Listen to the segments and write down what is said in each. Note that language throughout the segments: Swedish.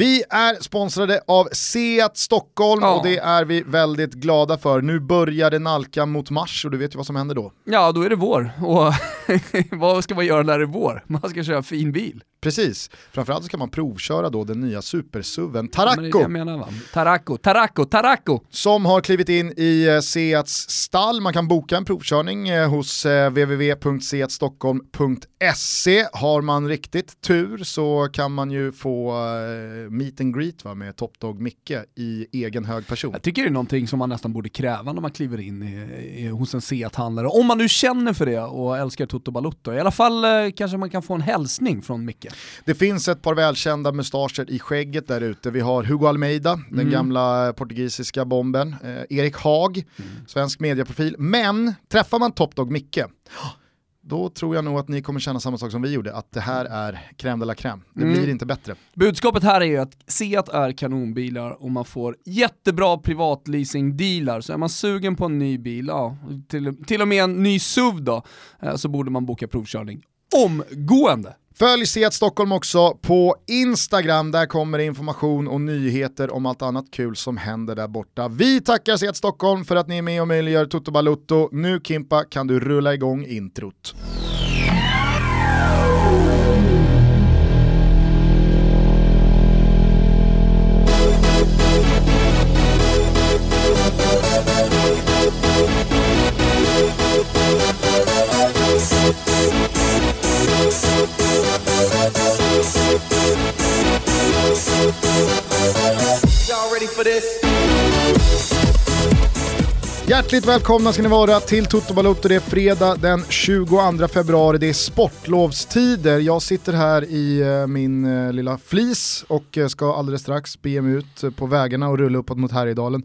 Vi är sponsrade av Seat Stockholm Ja. och det är vi väldigt glada för. Nu börjar det nalka mot mars och du vet ju vad som händer då. Ja, då är det vår. Och vad ska man göra när det är vår? Man ska köra fin bil. Precis, framförallt så kan man provköra då den nya supersuven Men Taracco jag menar va? Taracco, Taracco, Taracco! som har klivit in i eh, Seats stall. Man kan boka en provkörning eh, hos eh, www.seatstockholm.se. Har man riktigt tur så kan man ju få meet and greet va, med Top Dog Micke i egen hög person. Jag tycker det är någonting som man nästan borde kräva när man kliver in i, i, hos en Seat-handlare. Om man nu känner för det och älskar Toto Balutto. I alla fall eh, kanske man kan få en hälsning från Micke. Det finns ett par välkända mustascher i skägget där ute. Vi har Hugo Almeida, den Mm. gamla portugisiska bomben. Eh, Erik Haag, svensk medieprofil. Men träffar man Top Dog Micke, då tror jag nog att ni kommer känna samma sak som vi gjorde, att det här är crème de la crème. Det Mm. blir inte bättre. Budskapet här är ju att Seat är kanonbilar och man får jättebra privatleasingdealar. Så är man sugen på en ny bil, ja, till, till och med en ny SUV då, eh, så borde man boka provkörning omgående. Följ Seat Stockholm också på Instagram, där kommer det information och nyheter om allt annat kul som händer där borta. Vi tackar Seat Stockholm för att ni är med och möjliggör Toto Balutto. Nu Kimpa kan du rulla igång introt. Hjärtligt välkomna ska ni vara till Toto Balotto. Det är fredag den 22 februari, det är sportlovstider. Jag sitter här i eh, min eh, lilla flis och eh, ska alldeles strax bege mig ut på vägarna och rulla uppåt mot Härjedalen.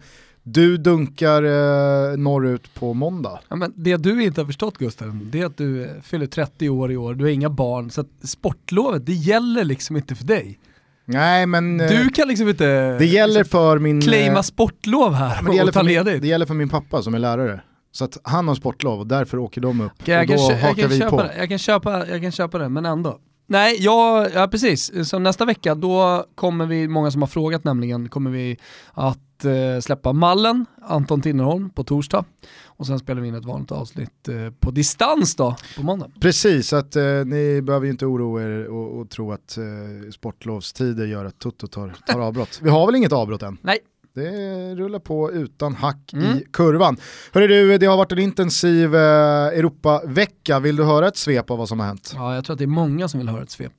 Du dunkar eh, norrut på måndag. Ja, men det du inte har förstått Gusten, det är att du eh, fyller 30 år i år, du har inga barn, så att sportlovet, det gäller liksom inte för dig. Nej men eh, Du kan liksom inte det gäller liksom, för min... eh, claima sportlov här men det gäller, och ta för min, ledigt. det gäller för min pappa som är lärare. Så att han har sportlov och därför åker de upp. Jag, och då kö- jag, hakar kan vi köpa på. det, jag, kan köpa, jag kan köpa det, men ändå. Nej, ja, ja precis. Så nästa vecka, då kommer vi, många som har frågat nämligen, kommer vi att eh, släppa Mallen, Anton Tinnerholm, på torsdag. Och sen spelar vi in ett vanligt avsnitt eh, på distans då, på måndag. Precis, så att eh, ni behöver ju inte oroa er och, och tro att eh, sportlovstider gör att Toto tar, tar avbrott. Vi har väl inget avbrott än? Nej. Det rullar på utan hack Mm. i kurvan. Hörru du, det har varit en intensiv eh, Europavecka. Vill du höra ett svep av vad som har hänt? Ja, jag tror att det är många som vill höra ett svep.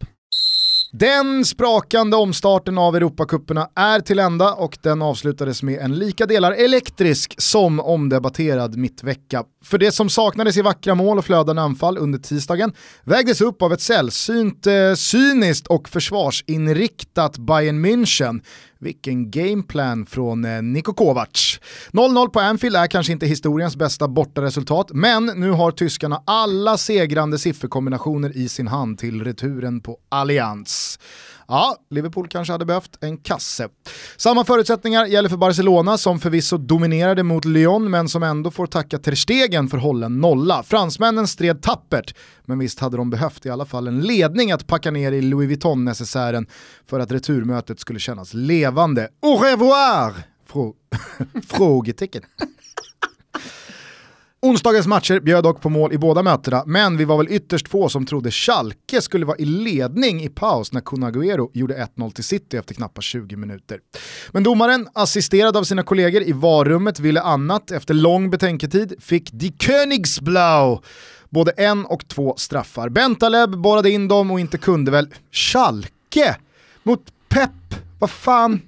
Den sprakande omstarten av Europakupperna är till ända och den avslutades med en lika delar elektrisk som omdebatterad mittvecka. För det som saknades i vackra mål och flödande anfall under tisdagen vägdes upp av ett sällsynt eh, cyniskt och försvarsinriktat Bayern München. Vilken gameplan från eh, Niko Kovac. 0-0 på Anfield är kanske inte historiens bästa bortaresultat, men nu har tyskarna alla segrande sifferkombinationer i sin hand till returen på Allianz. Ja, Liverpool kanske hade behövt en kasse. Samma förutsättningar gäller för Barcelona som förvisso dominerade mot Lyon men som ändå får tacka Ter Stegen för hållen nolla. Fransmännen stred tappert, men visst hade de behövt i alla fall en ledning att packa ner i Louis Vuitton-necessären för att returmötet skulle kännas levande. Au revoir! Frå Frågetecken. Onsdagens matcher bjöd dock på mål i båda mötena, men vi var väl ytterst få som trodde Schalke skulle vara i ledning i paus när Kun Agüero gjorde 1-0 till City efter knappt 20 minuter. Men domaren, assisterad av sina kollegor i varummet, ville annat. Efter lång betänketid fick Die Königsblau både en och två straffar. Bentaleb borrade in dem och inte kunde väl Schalke mot Pep, vad fan?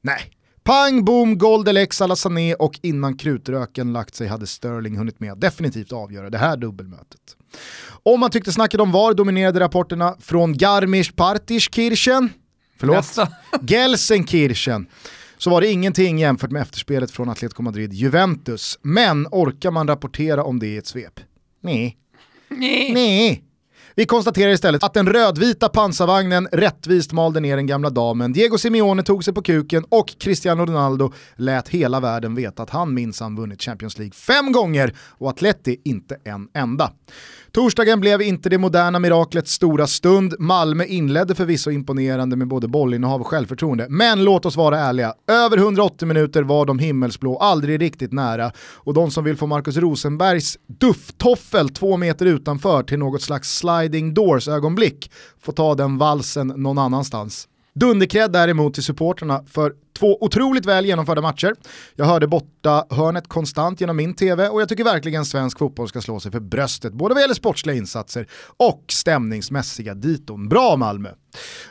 Nej. Pang, boom, Goldelec, alla Sané och innan krutröken lagt sig hade Sterling hunnit med definitivt avgöra det här dubbelmötet. Om man tyckte snacket om VAR dominerade rapporterna från Garmisch-Partenkirchen, förlåt, Nästa. Gelsenkirchen, så var det ingenting jämfört med efterspelet från Atletico Madrid-Juventus. Men orkar man rapportera om det i ett svep? Nej. Nej. Vi konstaterar istället att den rödvita pansarvagnen rättvist malde ner den gamla damen, Diego Simeone tog sig på kuken och Cristiano Ronaldo lät hela världen veta att han minsann vunnit Champions League fem gånger och Atleti inte en enda. Torsdagen blev inte det moderna miraklets stora stund. Malmö inledde förvisso imponerande med både bollinnehav och självförtroende. Men låt oss vara ärliga, över 180 minuter var de himmelsblå aldrig riktigt nära och de som vill få Marcus Rosenbergs dufftoffel två meter utanför till något slags sliding doors ögonblick får ta den valsen någon annanstans. Dunderkredd däremot till supporterna för två otroligt väl genomförda matcher. Jag hörde borta hörnet konstant genom min tv och jag tycker verkligen svensk fotboll ska slå sig för bröstet både vad gäller sportsliga insatser och stämningsmässiga diton. Bra Malmö!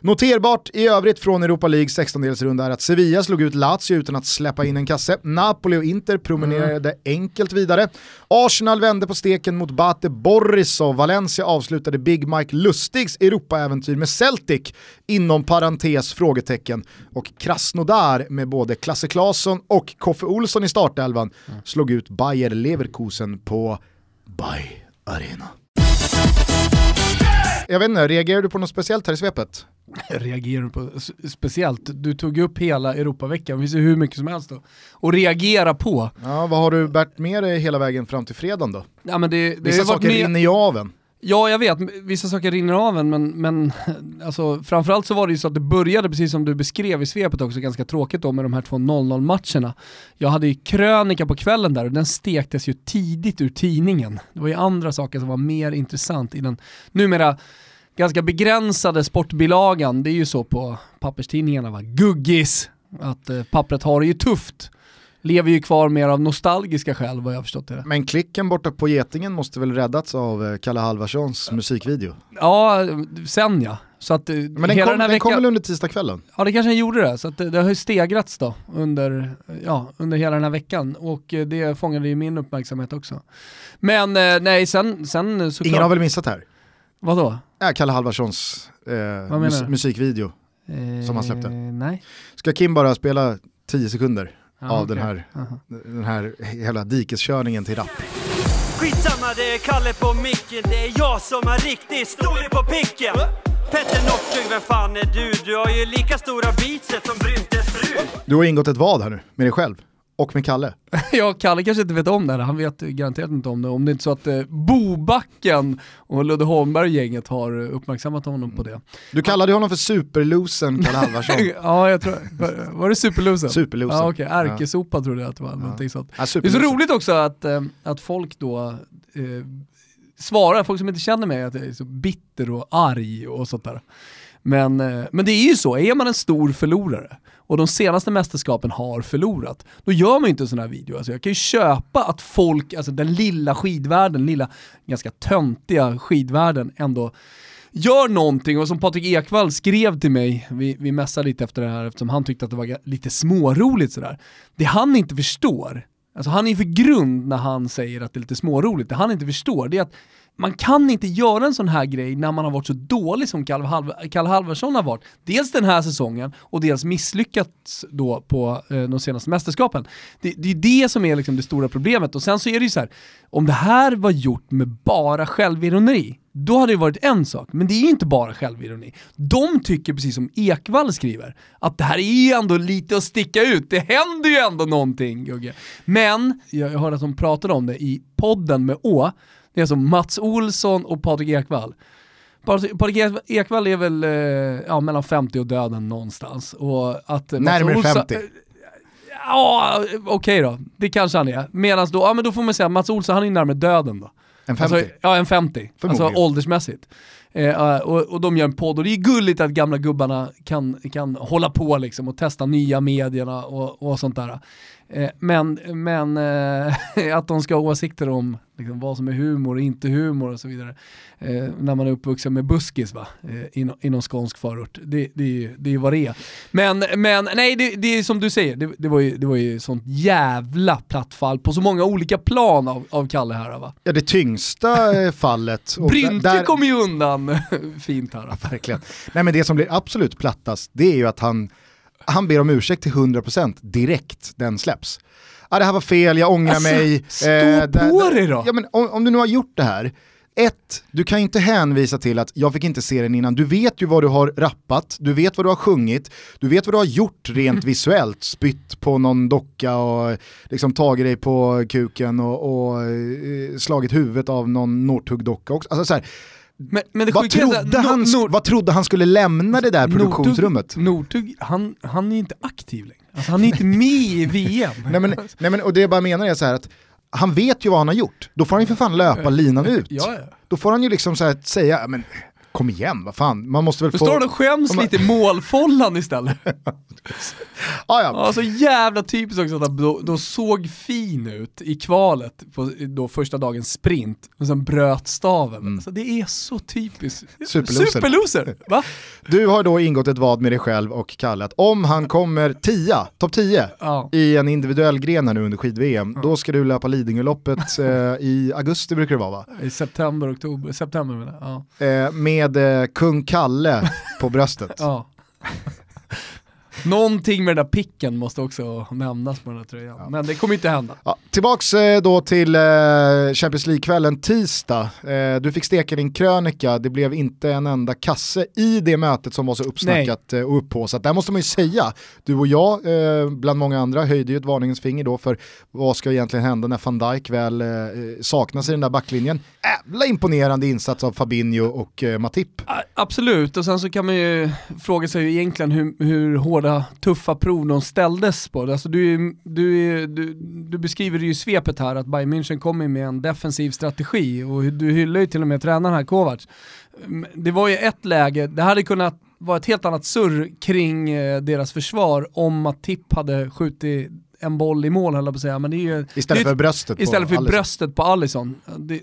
Noterbart i övrigt från Europa League 16-delsrunda är att Sevilla slog ut Lazio utan att släppa in en kasse. Napoli och Inter promenerade mm. enkelt vidare. Arsenal vände på steken mot Bate Borisov. Valencia avslutade Big Mike Lustigs Europa-äventyr med Celtic inom parentes frågetecken. Och Krasnodar med både Klasse Klasson och Koffe Olsson i startelvan mm. slog ut Bayer Leverkusen på Bay Arena. Jag vet inte, reagerar du på något speciellt här i svepet? Reagerar du på speciellt? Du tog upp hela Europaveckan, det finns ju hur mycket som helst då. Och reagera på. Ja, vad har du bärt med dig hela vägen fram till fredagen då? Ja, men det, det Vissa saker med... rinner ju av en. Ja, jag vet, vissa saker rinner av en, men, men alltså, framförallt så var det ju så att det började, precis som du beskrev i svepet också, ganska tråkigt då med de här två 0-0 matcherna. Jag hade ju krönika på kvällen där och den stektes ju tidigt ur tidningen. Det var ju andra saker som var mer intressant i den numera ganska begränsade sportbilagan. Det är ju så på papperstidningarna va, guggis, att eh, pappret har det ju tufft lever ju kvar mer av nostalgiska skäl vad jag har förstått det. Men klicken borta på Getingen måste väl räddats av eh, Kalle Halvarssons musikvideo? Ja, sen ja. Så att, eh, Men den, kom, den vecka... kom väl under tisdagskvällen? Ja det kanske den gjorde det, så att det, det har ju stegrats då under, ja, under hela den här veckan och eh, det fångade ju min uppmärksamhet också. Men nej, sen, sen såklart... Ingen har väl missat här? Vadå? Äh, Kalle Halvarssons eh, mus musikvideo eh, som han släppte. Nej. Ska Kim bara spela 10 sekunder? Ah, av okay. den, här, den här hela dikeskörningen till rap. Skitsamma det är Kalle på micken, det är jag som har riktigt storlek på picken. Petter Northug, vem fan är du? Du har ju lika stora biceps som Bryntes fru. Du har ingått ett vad här nu, med dig själv? Och med Kalle? ja, Kalle kanske inte vet om det här, han vet garanterat inte om det. Om det är inte så att eh, Bobacken och Ludde Holmberg gänget har uppmärksammat honom på det. Du kallade honom för superlosen Kalle Halvarsson. ja, jag tror, var, var det superlosen? Superlosen. Ja, okej, okay. ärkesopa ja. trodde jag att det var. Ja. Någonting sånt. Ja, det är så roligt också att, eh, att folk då eh, svarar, folk som inte känner mig, att jag är så bitter och arg och sånt där. Men, eh, men det är ju så, är man en stor förlorare och de senaste mästerskapen har förlorat, då gör man ju inte en sån här video. Alltså jag kan ju köpa att folk, alltså den lilla skidvärlden, lilla ganska töntiga skidvärlden ändå gör någonting och som Patrik Ekwall skrev till mig, vi, vi mässade lite efter det här eftersom han tyckte att det var lite småroligt sådär. Det han inte förstår, alltså han är för grund när han säger att det är lite småroligt, det han inte förstår det är att man kan inte göra en sån här grej när man har varit så dålig som Kalle, Halv Halvarsson har varit. Dels den här säsongen och dels misslyckats då på eh, de senaste mästerskapen. Det, det är det som är liksom det stora problemet och sen så är det ju så här, om det här var gjort med bara självironi, då hade det varit en sak, men det är ju inte bara självironi. De tycker precis som Ekvall skriver, att det här är ju ändå lite att sticka ut, det händer ju ändå någonting Gugge. Men, jag hörde att de pratade om det i podden med Å, det är alltså Mats Olsson och Patrik Ekwall. Patrik Ekwall är väl eh, ja, mellan 50 och döden någonstans. Och att Närmare Olsson, 50. Ja, okej okay då. Det kanske han är. Medan då, ja men då får man säga Mats Olsson han är närmare döden då. En 50? Alltså, ja, en 50. Alltså åldersmässigt. Eh, och, och de gör en podd och det är gulligt att gamla gubbarna kan, kan hålla på liksom och testa nya medierna och, och sånt där. Eh, men men eh, att de ska ha åsikter om liksom, vad som är humor och inte humor och så vidare. Eh, när man är uppvuxen med buskis va, eh, inom, inom skånsk förort. Det, det, det är vad det är. Men, men nej, det, det är som du säger, det, det, var ju, det var ju sånt jävla plattfall på så många olika plan av, av Kalle här va. Ja det tyngsta eh, fallet. Brynte där... kommer ju undan fint här. Ja, verkligen. Nej men det som blir absolut plattast, det är ju att han han ber om ursäkt till 100% direkt den släpps. Ah, det här var fel, jag ångrar alltså, mig. Stå eh, på dig då! Ja, men om, om, du nu har gjort det här, ett, du kan inte hänvisa till att jag fick inte se den innan. Du vet ju vad du har rappat, du vet vad du har sjungit, du vet vad du har gjort rent visuellt. Spytt på någon docka och liksom tagit dig på kuken och, och eh, slagit huvudet av någon Northug-docka också. Alltså så här, Men, men vad, trodde han, Nor- Nor- vad trodde han skulle lämna det där produktionsrummet? Northug, han, han är inte aktiv längre. Alltså, han är inte med i VM. Nej men, nej men, och det jag bara menar är så här att han vet ju vad han har gjort. Då får han ju för fan löpa linan ut. Ja, ja. Då får han ju liksom så här säga, men kom igen, vad fan, man måste väl Nu få... står och skäms man- lite i målfållan istället. ah, ja. Så jävla typiskt också att då såg fin ut i kvalet på då första dagens sprint, men sen bröt staven. Alltså, det är så typiskt. Superloser. Superloser! Va? Du har då ingått ett vad med dig själv och Kalle att om han kommer tia, topp 10 Ja. i en individuell gren här nu under skid-VM, då ska du löpa Lidingöloppet eh, i augusti brukar det vara va? I september, oktober, september menar jag. Ja. Eh, med eh, kung Kalle på bröstet. ja. Någonting med den där picken måste också nämnas på den här tröjan. Men det kommer inte hända. Ja, tillbaks eh, då till eh, Champions League-kvällen tisdag. Eh, du fick steka din krönika, det blev inte en enda kasse i det mötet som var så uppsnackat eh, och upphaussat. Där måste man ju säga, du och jag, bland många andra, höjde ju ett varningens finger då för vad ska egentligen hända när van Dijk väl saknas i den där backlinjen. Jävla imponerande insats av Fabinho och Matip. Absolut, och sen så kan man ju fråga sig egentligen hur, hur hårda, tuffa prov de ställdes på. Alltså du, du, du, du beskriver det ju i svepet här att Bayern München kommer med en defensiv strategi och du hyllar ju till och med tränaren här Kovacs. Mm, det var ju ett läge, det hade kunnat vara ett helt annat surr kring eh, deras försvar om att Tipp hade skjutit en boll i mål höll jag på att säga, men det är ju Istället det är för bröstet Istället på för bröstet på Allison. Det,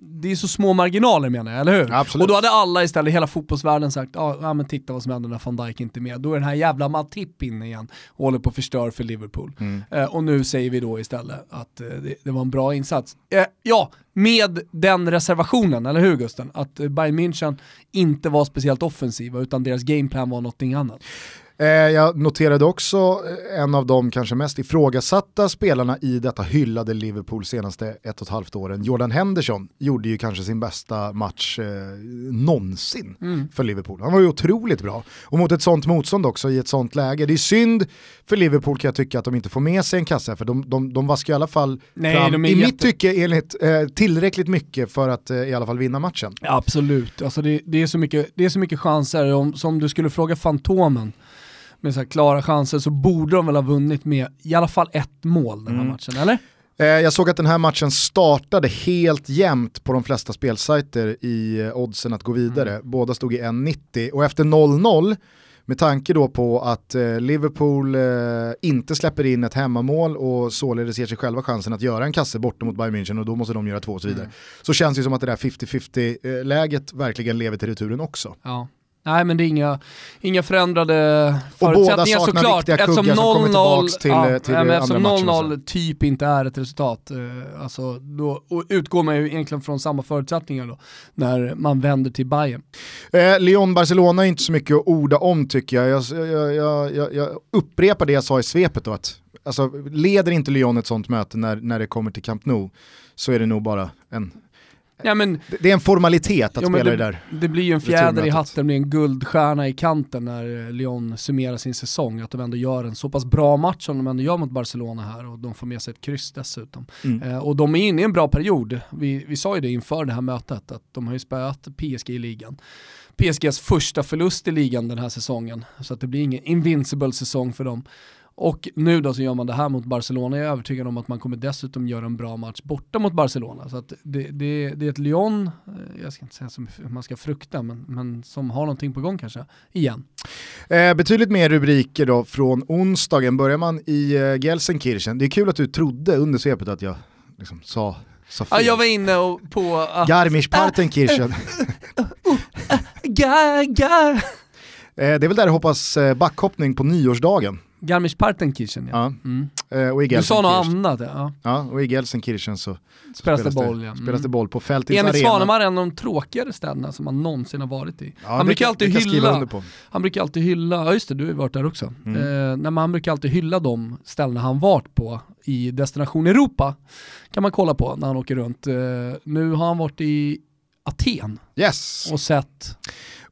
det är så små marginaler menar jag, eller hur? Absolut. Och då hade alla istället, hela fotbollsvärlden sagt, ja men titta vad som händer när van Dijk inte är med. Då är den här jävla Matip inne igen och håller på att förstöra för Liverpool. Mm. Eh, och nu säger vi då istället att eh, det, det var en bra insats. Eh, ja, med den reservationen, eller hur Gusten? Att Bayern München inte var speciellt offensiva utan deras gameplan var någonting annat. Eh, jag noterade också eh, en av de kanske mest ifrågasatta spelarna i detta hyllade Liverpool senaste ett och ett halvt åren. Jordan Henderson gjorde ju kanske sin bästa match eh, någonsin Mm. för Liverpool. Han var ju otroligt bra. Och mot ett sånt motstånd också i ett sånt läge. Det är synd för Liverpool kan jag tycka att de inte får med sig en kasse för de, de, de vaskar i alla fall Nej, fram, i jätte- mitt tycke enligt, eh, tillräckligt mycket för att eh, i alla fall vinna matchen. Absolut, alltså det, det, är så mycket, det är så mycket chanser. Om, som du skulle fråga Fantomen med så klara chanser så borde de väl ha vunnit med i alla fall ett mål den här Mm. matchen, eller? Eh, Jag såg att den här matchen startade helt jämnt på de flesta spelsajter i eh, oddsen att gå vidare. Mm. Båda stod i 1,90 och efter 0-0 med tanke då på att eh, Liverpool inte släpper in ett hemmamål och således ger sig själva chansen att göra en kasse borta mot Bayern München och då måste de göra två och så vidare. Mm. Så känns det som att det där 50-50 eh, läget verkligen lever till returen också. Ja. Nej men det är inga, inga förändrade förutsättningar såklart. Eftersom kuggar som kommer 0-0 tillbaks till, ja, eh, till andra eftersom matchen och 0-0 typ inte är ett resultat, eh, alltså, då utgår man ju egentligen från samma förutsättningar då, när man vänder till Bayern. Eh, Lyon-Barcelona är inte så mycket att orda om tycker jag. Jag, jag, jag, jag. jag upprepar det jag sa i svepet då att alltså, leder inte Lyon ett sånt möte när, när det kommer till Camp Nou så är det nog bara en, Ja, men, det- är en formalitet att Ja, spela det, det där. det blir ju en fjäder i hatten, det blir en guldstjärna i kanten när eh, Lyon summerar sin säsong, att de ändå gör en så pass bra match som de ändå gör mot Barcelona här och de får med sig ett kryss dessutom. Mm. Eh, och de är inne i en bra period, vi, vi sa ju det inför det här mötet, att de har ju spöat PSG i ligan. PSGs första förlust i ligan den här säsongen, så att det blir ingen invincible säsong för dem. Och nu då så gör man det här mot Barcelona, jag är övertygad om att man kommer dessutom göra en bra match borta mot Barcelona. Så det, det, det är ett Lyon, eh, jag ska inte säga som man ska frukta, men, men som har någonting på gång kanske, igen. Eh, betydligt mer rubriker då från onsdagen. Börjar man i eh, Gelsenkirchen. Det är kul att du trodde under svepet att jag liksom sa, sa fel. Ja, jag var inne och på att... Garmisch-Partenkirchen. Gar, gar. eh, det är väl där det hoppas eh, backhoppning på nyårsdagen. Garmisch-Partenkirchen ja. Ja. Mm. Eh, och i Du sa något annat ja. ja, och i Gelsenkirchen så Spelas det boll ja. spelas det Mm. boll på Fältins Enligt arena. Svanemar är en av de tråkigare städerna som man någonsin har varit i. Ja, han, det brukar kan- alltid det hylla, han brukar alltid hylla, ja just det, du har ju varit där också. Mm. Eh, nej, han brukar alltid hylla de ställena han varit på i Destination Europa. Kan man kolla på när han åker runt. Eh, nu har han varit i Aten Yes, och sett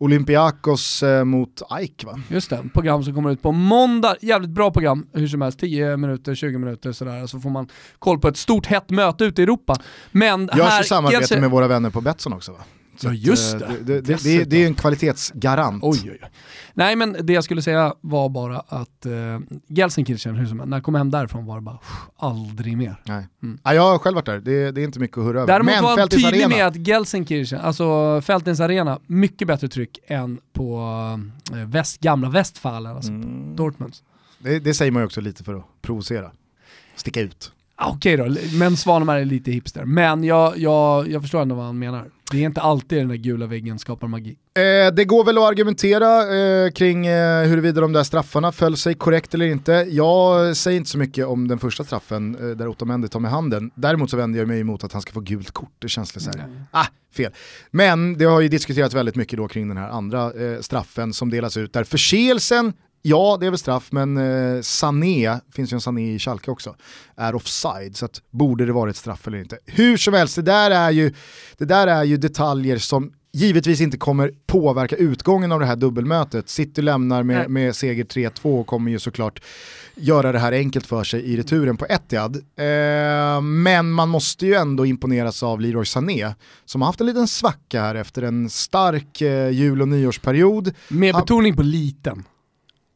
Olympiakos eh, mot AIK va? Just det, program som kommer ut på måndag. Jävligt bra program, hur som helst. 10 minuter, 20 minuter sådär. Så får man koll på ett stort hett möte ute i Europa. Men Görs här... i samarbete med våra vänner på Betsson också va? Så Ja, just eh, det. Det, det, det, det, är en kvalitetsgarant. Oj, oj, oj. Nej men det jag skulle säga var bara att uh, Gelsenkirchen, hur som helst, när jag kom hem därifrån var det bara pff, aldrig mer. Nej. Mm. Ja, jag har själv varit där, det, det är inte mycket att hurra över. Däremot Men var han tydlig Arena, med att Gelsenkirchen, alltså Fältens Arena, mycket bättre tryck än på eh, väst, gamla Westfalen, alltså Mm. Dortmunds. det, det säger man ju också lite för att provocera. Sticka ut. Okej då, men Svanemar är lite hipster. Men jag, jag, jag förstår ändå vad han menar. Det är inte alltid den där gula väggen skapar magi. Eh, det går väl att argumentera eh, kring eh, huruvida de där straffarna föll sig korrekt eller inte. Jag säger inte så mycket om den första straffen eh, där Otamendi tar med handen. Däremot så vänder jag mig emot att han ska få gult kort. Det känns lite så här, ah, fel. Men det har ju diskuterats väldigt mycket då kring den här andra eh, straffen som delas ut där. Förseelsen, ja det är väl straff, men eh, Sané, finns ju en Sané i Schalke också, är offside. Så att, borde det varit straff eller inte? Hur som helst, det där är ju, det där är ju detaljer som givetvis inte kommer påverka utgången av det här dubbelmötet. City lämnar med, med seger 3-2 och kommer ju såklart göra det här enkelt för sig i returen på Etihad. Eh, men man måste ju ändå imponeras av Leroy Sané som har haft en liten svacka här efter en stark eh, jul och nyårsperiod. Med betoning på liten.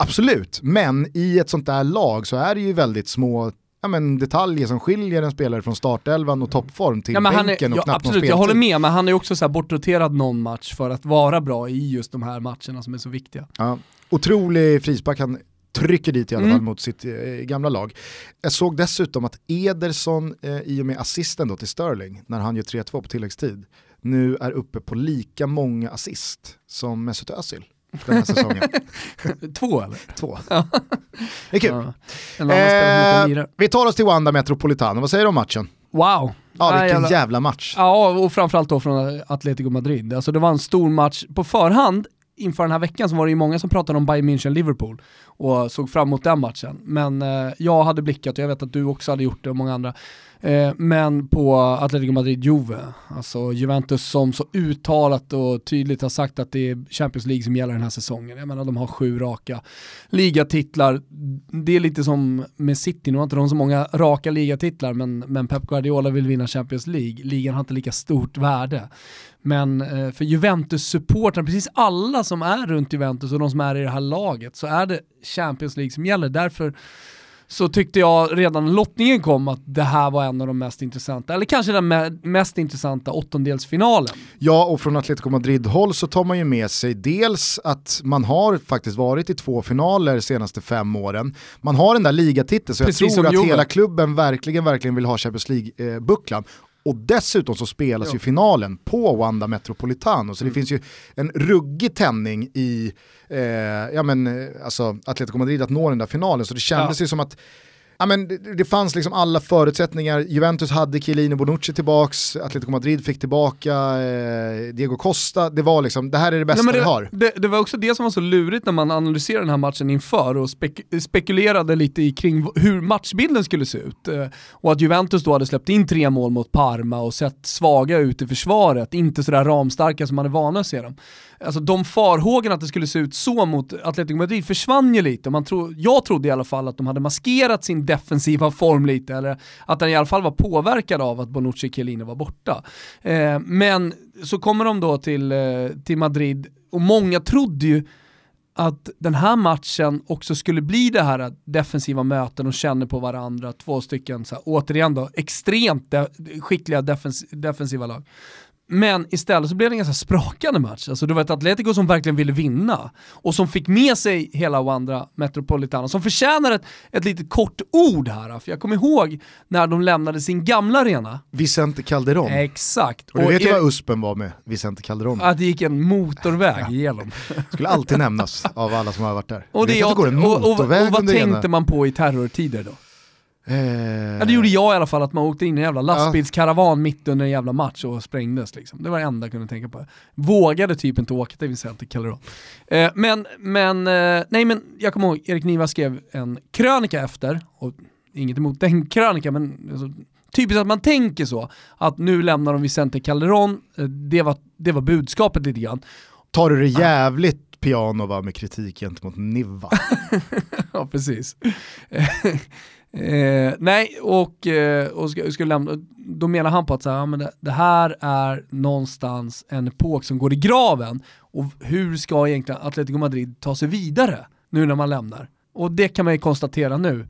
Absolut, men i ett sånt där lag så är det ju väldigt små ja, men detaljer som skiljer en spelare från startelvan och toppform till Ja, han är, bänken och ja, knappt absolut, jag håller med, men han är också så bortroterad någon match för att vara bra i just de här matcherna som är så viktiga. Ja. Otrolig frispark han trycker dit i alla Mm. fall mot sitt eh, gamla lag. Jag såg dessutom att Ederson eh, i och med assisten då till Sterling när han gör 3-2 på tilläggstid nu är uppe på lika många assist som Mesut Özil den här säsongen. Två eller? Två. Det är kul. Ja. Eh, vi tar oss till Wanda Metropolitano, vad säger du om matchen? Wow. Ja, vilken jävla- jävla match. Ja, och framförallt då från Atletico Madrid. Alltså det var en stor match. På förhand, inför den här veckan, så var det ju många som pratade om Bayern München-Liverpool och såg fram emot den matchen. Men eh, jag hade blickat, och jag vet att du också hade gjort det och många andra, eh, men på Atletico Madrid-Juve. Alltså Juventus som så uttalat och tydligt har sagt att det är Champions League som gäller den här säsongen. Jag menar de har sju raka ligatitlar. Det är lite som med City, nu har inte de så många raka ligatitlar, men, men Pep Guardiola vill vinna Champions League. Ligan har inte lika stort värde. Men eh, för Juventus-supporten, precis alla som är runt Juventus och de som är i det här laget, så är det Champions League som gäller. Därför så tyckte jag redan när lottningen kom att det här var en av de mest intressanta, eller kanske den me- mest intressanta åttondelsfinalen. Ja, och från Atletico Madrid-håll så tar man ju med sig dels att man har faktiskt varit i två finaler de senaste fem åren. Man har den där ligatiteln, så Precis jag tror att Juve. hela klubben verkligen, verkligen vill ha Champions League-bucklan. Och dessutom så spelas Ja. ju finalen på Wanda Metropolitano, så det Mm. finns ju en ruggig tändning i eh, ja, men, eh, alltså Atletico Madrid att nå den där finalen. Så det kändes Ja. ju som att Ja, men det, det fanns liksom alla förutsättningar. Juventus hade Chiellini Bonucci tillbaks, Atletico Madrid fick tillbaka eh, Diego Costa. Det var liksom, det här är det bästa Nej, men vi det, har. Det, det var också det som var så lurigt när man analyserade den här matchen inför och spek spekulerade lite i kring hur matchbilden skulle se ut. Eh, och att Juventus då hade släppt in tre mål mot Parma och sett svaga ut i försvaret, inte sådär ramstarka som man är vana att se dem. Alltså de farhågorna att det skulle se ut så mot Atletico Madrid försvann ju lite. Man tro, jag trodde i alla fall att de hade maskerat sin defensiva form lite, eller att den i alla fall var påverkad av att Bonucci och Chiellini var borta. Eh, men så kommer de då till, eh, till Madrid och många trodde ju att den här matchen också skulle bli det här defensiva möten och känner på varandra, två stycken, så här, återigen då, extremt de skickliga defens defensiva lag. Men istället så blev det en ganska sprakande match. Alltså det var ett Atletico som verkligen ville vinna och som fick med sig hela Wandra Metropolitano, som förtjänar ett, ett litet kort ord här. För jag kommer ihåg när de lämnade sin gamla arena. Vicente Calderon. Exakt. och du vet ju vad USPen var med Vicente Calderon. att det gick en motorväg igenom. Skulle alltid nämnas av alla som har varit där. Och, det jag, det går en och, och, och vad tänkte man på i terrortider då? Eh, Ja, det gjorde jag i alla fall, att man åkte in i en jävla lastbilskaravan mitt under en jävla match och sprängdes liksom. Det var det enda jag kunde tänka på. Vågade typ inte åka till Vicente Calderon. Eh, men, men, eh, nej men jag kommer ihåg, Erik Niva skrev en krönika efter, och inget emot den krönika, men alltså, Typiskt att man tänker så, att nu lämnar de Vicente Calderon, eh, det var, det var budskapet lite grann. Tar du det jävligt piano va, med kritik gentemot Niva? ja, precis eh, nej, och, eh, och ska, ska lämna, då menar han på att så här, ja, men det, det, här är någonstans en epok som går i graven. Och hur ska egentligen Atletico Madrid ta sig vidare nu när man lämnar? Och det kan man ju konstatera nu,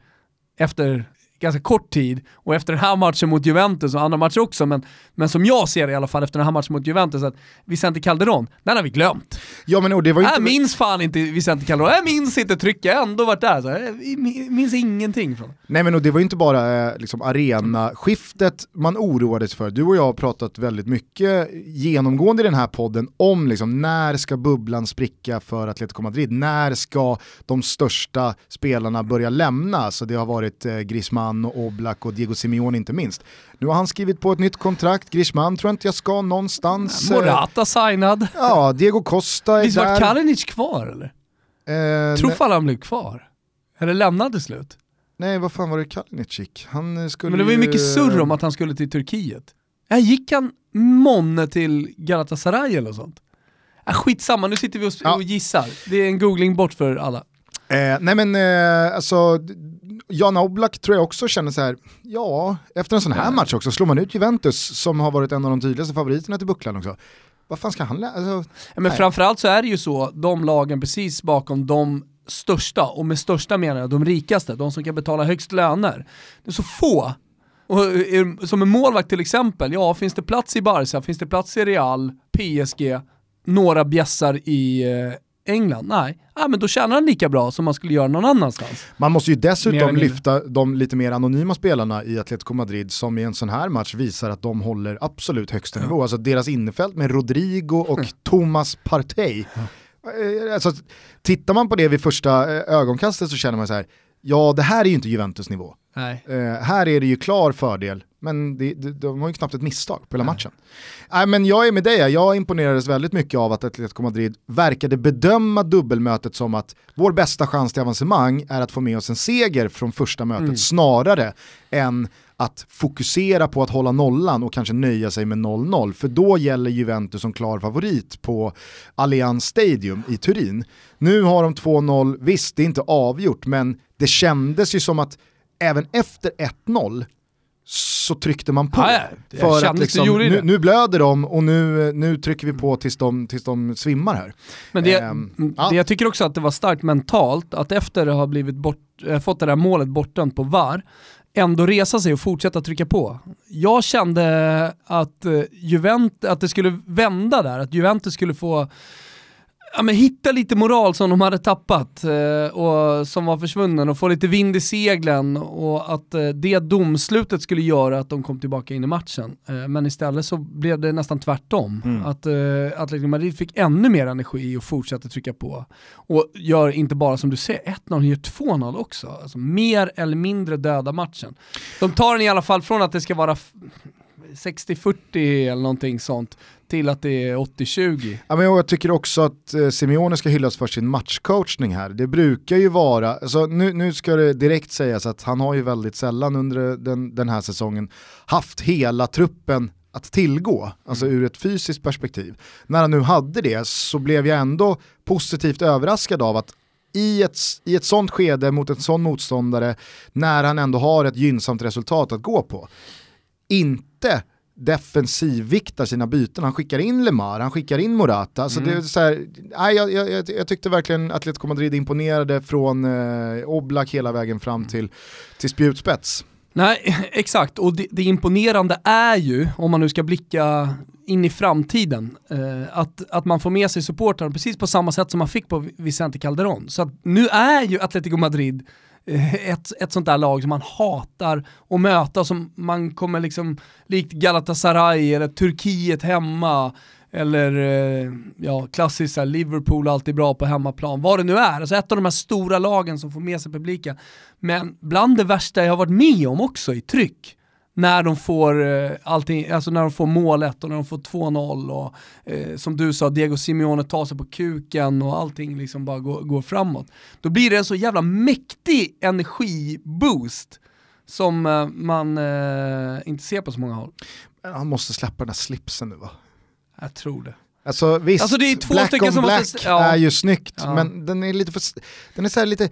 efter ganska kort tid och efter den här matchen mot Juventus och andra matcher också, men, men som jag ser det i alla fall efter den här matchen mot Juventus, att Vicente Calderon, den har vi glömt. Ja, men, och det var inte... Jag minns fan inte Vicente Calderon, jag minns inte trycket, jag har ändå varit där. Så jag minns ingenting från Nej men och det var ju inte bara eh, liksom, arenaskiftet man oroades för. Du och jag har pratat väldigt mycket genomgående i den här podden om liksom, när ska bubblan spricka för Atletico Madrid? När ska de största spelarna börja lämna? Så det har varit eh, Griezmann Griezmann och Oblak och Diego Simeone inte minst. Nu har han skrivit på ett nytt kontrakt, Griezmann tror jag inte jag ska någonstans. Morata signad. Ja, Diego Costa är Visst var Kalinic kvar eller? Eh, Tror fan han blev kvar. Eller lämnade slut. Nej, vad fan var det Kalinic gick? Han skulle Men det var ju mycket surr om att han skulle till Turkiet. Äh, gick han månne till Galatasaray eller sånt? Äh, skitsamma, nu sitter vi och, ja. och gissar. Det är en googling bort för alla. Eh, nej men eh, alltså, Jan Oblak tror jag också känner så här, ja, efter en sån här match också, slår man ut Juventus som har varit en av de tydligaste favoriterna till bucklan också. Vad fan ska han lära? Alltså, men framförallt så är det ju så, de lagen precis bakom de största, och med största menar jag de rikaste, de som kan betala högst löner. Det är så få och som en målvakt till exempel, ja finns det plats i Barca, finns det plats i Real, PSG, några bjässar i eh, England? Nej, ah, men då tjänar han lika bra som man skulle göra någon annanstans. Man måste ju dessutom lyfta de lite mer anonyma spelarna i Atletico Madrid som i en sån här match visar att de håller absolut högsta ja. nivå. Alltså deras innerfält med Rodrigo och mm. Thomas Partey. Ja. Eh, alltså, tittar man på det vid första eh, ögonkastet så känner man så här, ja det här är ju inte Juventus nivå. Uh, här är det ju klar fördel, men det, det, de har ju knappt ett misstag på hela Nej. matchen. Nej, men jag är med dig, jag imponerades väldigt mycket av att Atletico Madrid verkade bedöma dubbelmötet som att vår bästa chans till avancemang är att få med oss en seger från första mötet mm. snarare än att fokusera på att hålla nollan och kanske nöja sig med 0-0. För då gäller Juventus som klar favorit på Allianz Stadium i Turin. Nu har de 2-0, visst det är inte avgjort men det kändes ju som att även efter 1-0 så tryckte man på. Ja, ja. För att liksom, nu, nu, blöder de och nu, nu trycker vi på tills de, tills de svimmar här. Men det, ähm, det ja. jag tycker också att det var starkt mentalt att efter att ha blivit bort, äh, fått det där målet bortdömt på VAR, ändå resa sig och fortsätta trycka på. Jag kände att, uh, Juventus, att det skulle vända där, att Juventus skulle få ja, men hitta lite moral som de hade tappat eh, och som var försvunnen och få lite vind i seglen och att eh, det domslutet skulle göra att de kom tillbaka in i matchen. Eh, men istället så blev det nästan tvärtom. Mm. Att eh, Atletico Madrid fick ännu mer energi och fortsatte trycka på. Och gör inte bara som du säger 1-0, de gör 2-0 också. Alltså, mer eller mindre döda matchen. De tar den i alla fall från att det ska vara 60-40 eller någonting sånt till att det är 80-20. Ja, men jag tycker också att eh, Simeone ska hyllas för sin matchcoachning här. Det brukar ju vara, alltså nu, nu ska det direkt sägas att han har ju väldigt sällan under den, den här säsongen haft hela truppen att tillgå, alltså mm. ur ett fysiskt perspektiv. När han nu hade det så blev jag ändå positivt överraskad av att i ett, i ett sånt skede mot en sån motståndare, när han ändå har ett gynnsamt resultat att gå på, inte defensivviktar sina byten. Han skickar in Lemar, han skickar in Morata. Så mm. det är så här, nej, jag, jag, jag, tyckte verkligen Atletico Madrid imponerade från eh, Oblak hela vägen fram till, till spjutspets. Nej, exakt. Och det, det imponerande är ju, om man nu ska blicka in i framtiden, eh, att, att man får med sig supportrarna precis på samma sätt som man fick på Vicente Calderon. Så nu är ju Atletico Madrid Eh, ett, ett sånt där lag som man hatar att möta, som man kommer liksom, likt Galatasaray eller Turkiet hemma, eller eh, ja, klassiskt Liverpool alltid bra på hemmaplan, vad det nu är. Alltså ett av de här stora lagen som får med sig publiken. Men bland det värsta jag har varit med om också i tryck, när de får eh, allting, alltså när de får målet och när de får 2-0 och eh, som du sa, Diego Simeone tar sig på kuken och allting liksom bara går, går framåt. Då blir det en så jävla mäktig energiboost som eh, man eh, inte ser på så många håll. Han måste släppa den där slipsen nu va? Jag tror det. Alltså visst, Alltså, det är två black stycken on som black måste- ja. är ju snyggt, Ja. men den är lite för, den är så här lite,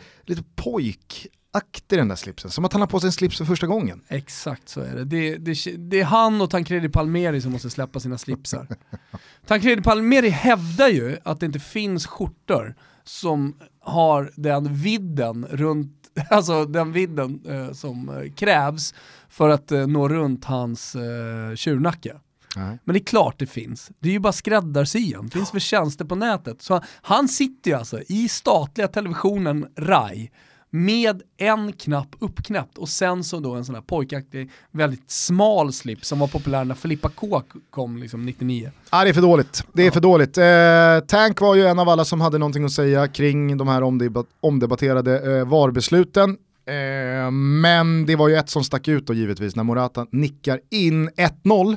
lite pojkaktig den där slipsen. Som att han har på sig en slips för första gången. Exakt så är det. Det, det, det är han och Tancredi Palmeri som måste släppa sina slipsar. Tancredi Palmeri hävdar ju att det inte finns skjortor som har den vidden runt, alltså den vidden eh, som eh, krävs för att eh, nå runt hans eh, tjurnacke. Nej. Men det är klart det finns. Det är ju bara skräddarsyan. Det finns för tjänster på nätet. Så han sitter ju alltså i statliga televisionen RAI med en knapp uppknäppt och sen så då en sån här pojkaktig, väldigt smal slips som var populär när Filippa K kom liksom 99. Ja, det är för dåligt. Det är för dåligt. Eh, Tank var ju en av alla som hade någonting att säga kring de här omdebat- omdebatterade eh, VAR-besluten. Eh, men det var ju ett som stack ut då givetvis när Morata nickar in 1-0.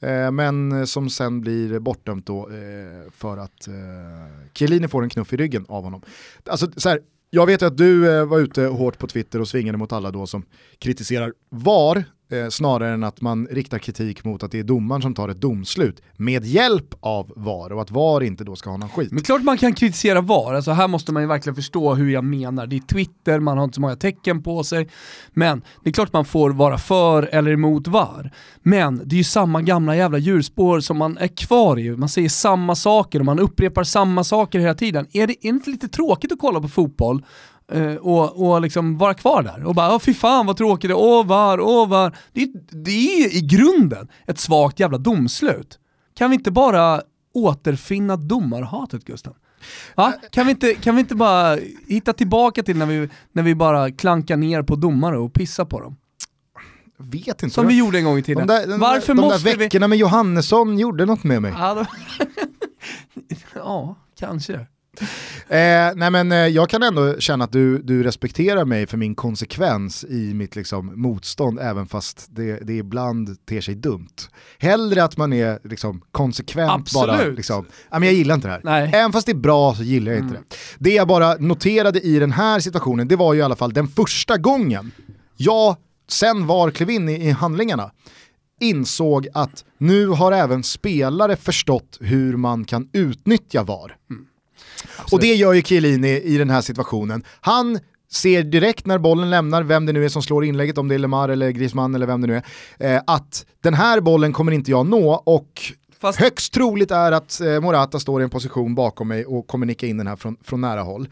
Eh, men som sen blir bortdömt då eh, för att eh, Chiellini får en knuff i ryggen av honom. Alltså, så här, jag vet att du eh, var ute hårt på Twitter och svingade mot alla då som kritiserar VAR eh, snarare än att man riktar kritik mot att det är domaren som tar ett domslut med hjälp av VAR och att VAR inte då ska ha någon skit. Men klart man kan kritisera VAR, alltså här måste man ju verkligen förstå hur jag menar. Det är Twitter, man har inte så många tecken på sig. Men det är klart man får vara för eller emot VAR. Men det är ju samma gamla jävla djurspår som man är kvar i. Man säger samma saker och man upprepar samma saker hela tiden. Är det, inte lite tråkigt att kolla på fotboll och, och liksom vara kvar där och bara fy fan vad tråkigt det är, åh VAR, åh VAR. Det, det är i grunden ett svagt jävla domslut. Kan vi inte bara återfinna domarhatet Gusten? Va? Kan, vi inte, kan vi inte bara hitta tillbaka till när vi, när vi bara klankar ner på domare och pissar på dem? Vet inte. Som vi gjorde en gång i tiden. de där, den Varför de måste där vi... veckorna med Johannesson gjorde något med mig. Ja, då... ja, kanske. Eh, nej men eh, jag kan ändå känna att du, du respekterar mig för min konsekvens i mitt liksom, motstånd även fast det, det ibland ter sig dumt. Hellre att man är liksom, konsekvent Absolut. bara. Liksom, men jag gillar inte det här. Nej. Mm. Även fast det är bra så gillar jag inte det. Det jag bara noterade i den här situationen det var ju i alla fall den första gången jag sen var klev in i, i handlingarna insåg att nu har även spelare förstått hur man kan utnyttja VAR. Och det gör ju Chiellini i den här situationen. Han ser direkt när bollen lämnar, vem det nu är som slår inlägget, om det är Lemar eller Griezmann eller vem det nu är, eh, att den här bollen kommer inte jag nå och Fast- högst troligt är att eh, Morata står i en position bakom mig och kommer nicka in den här från, från nära håll.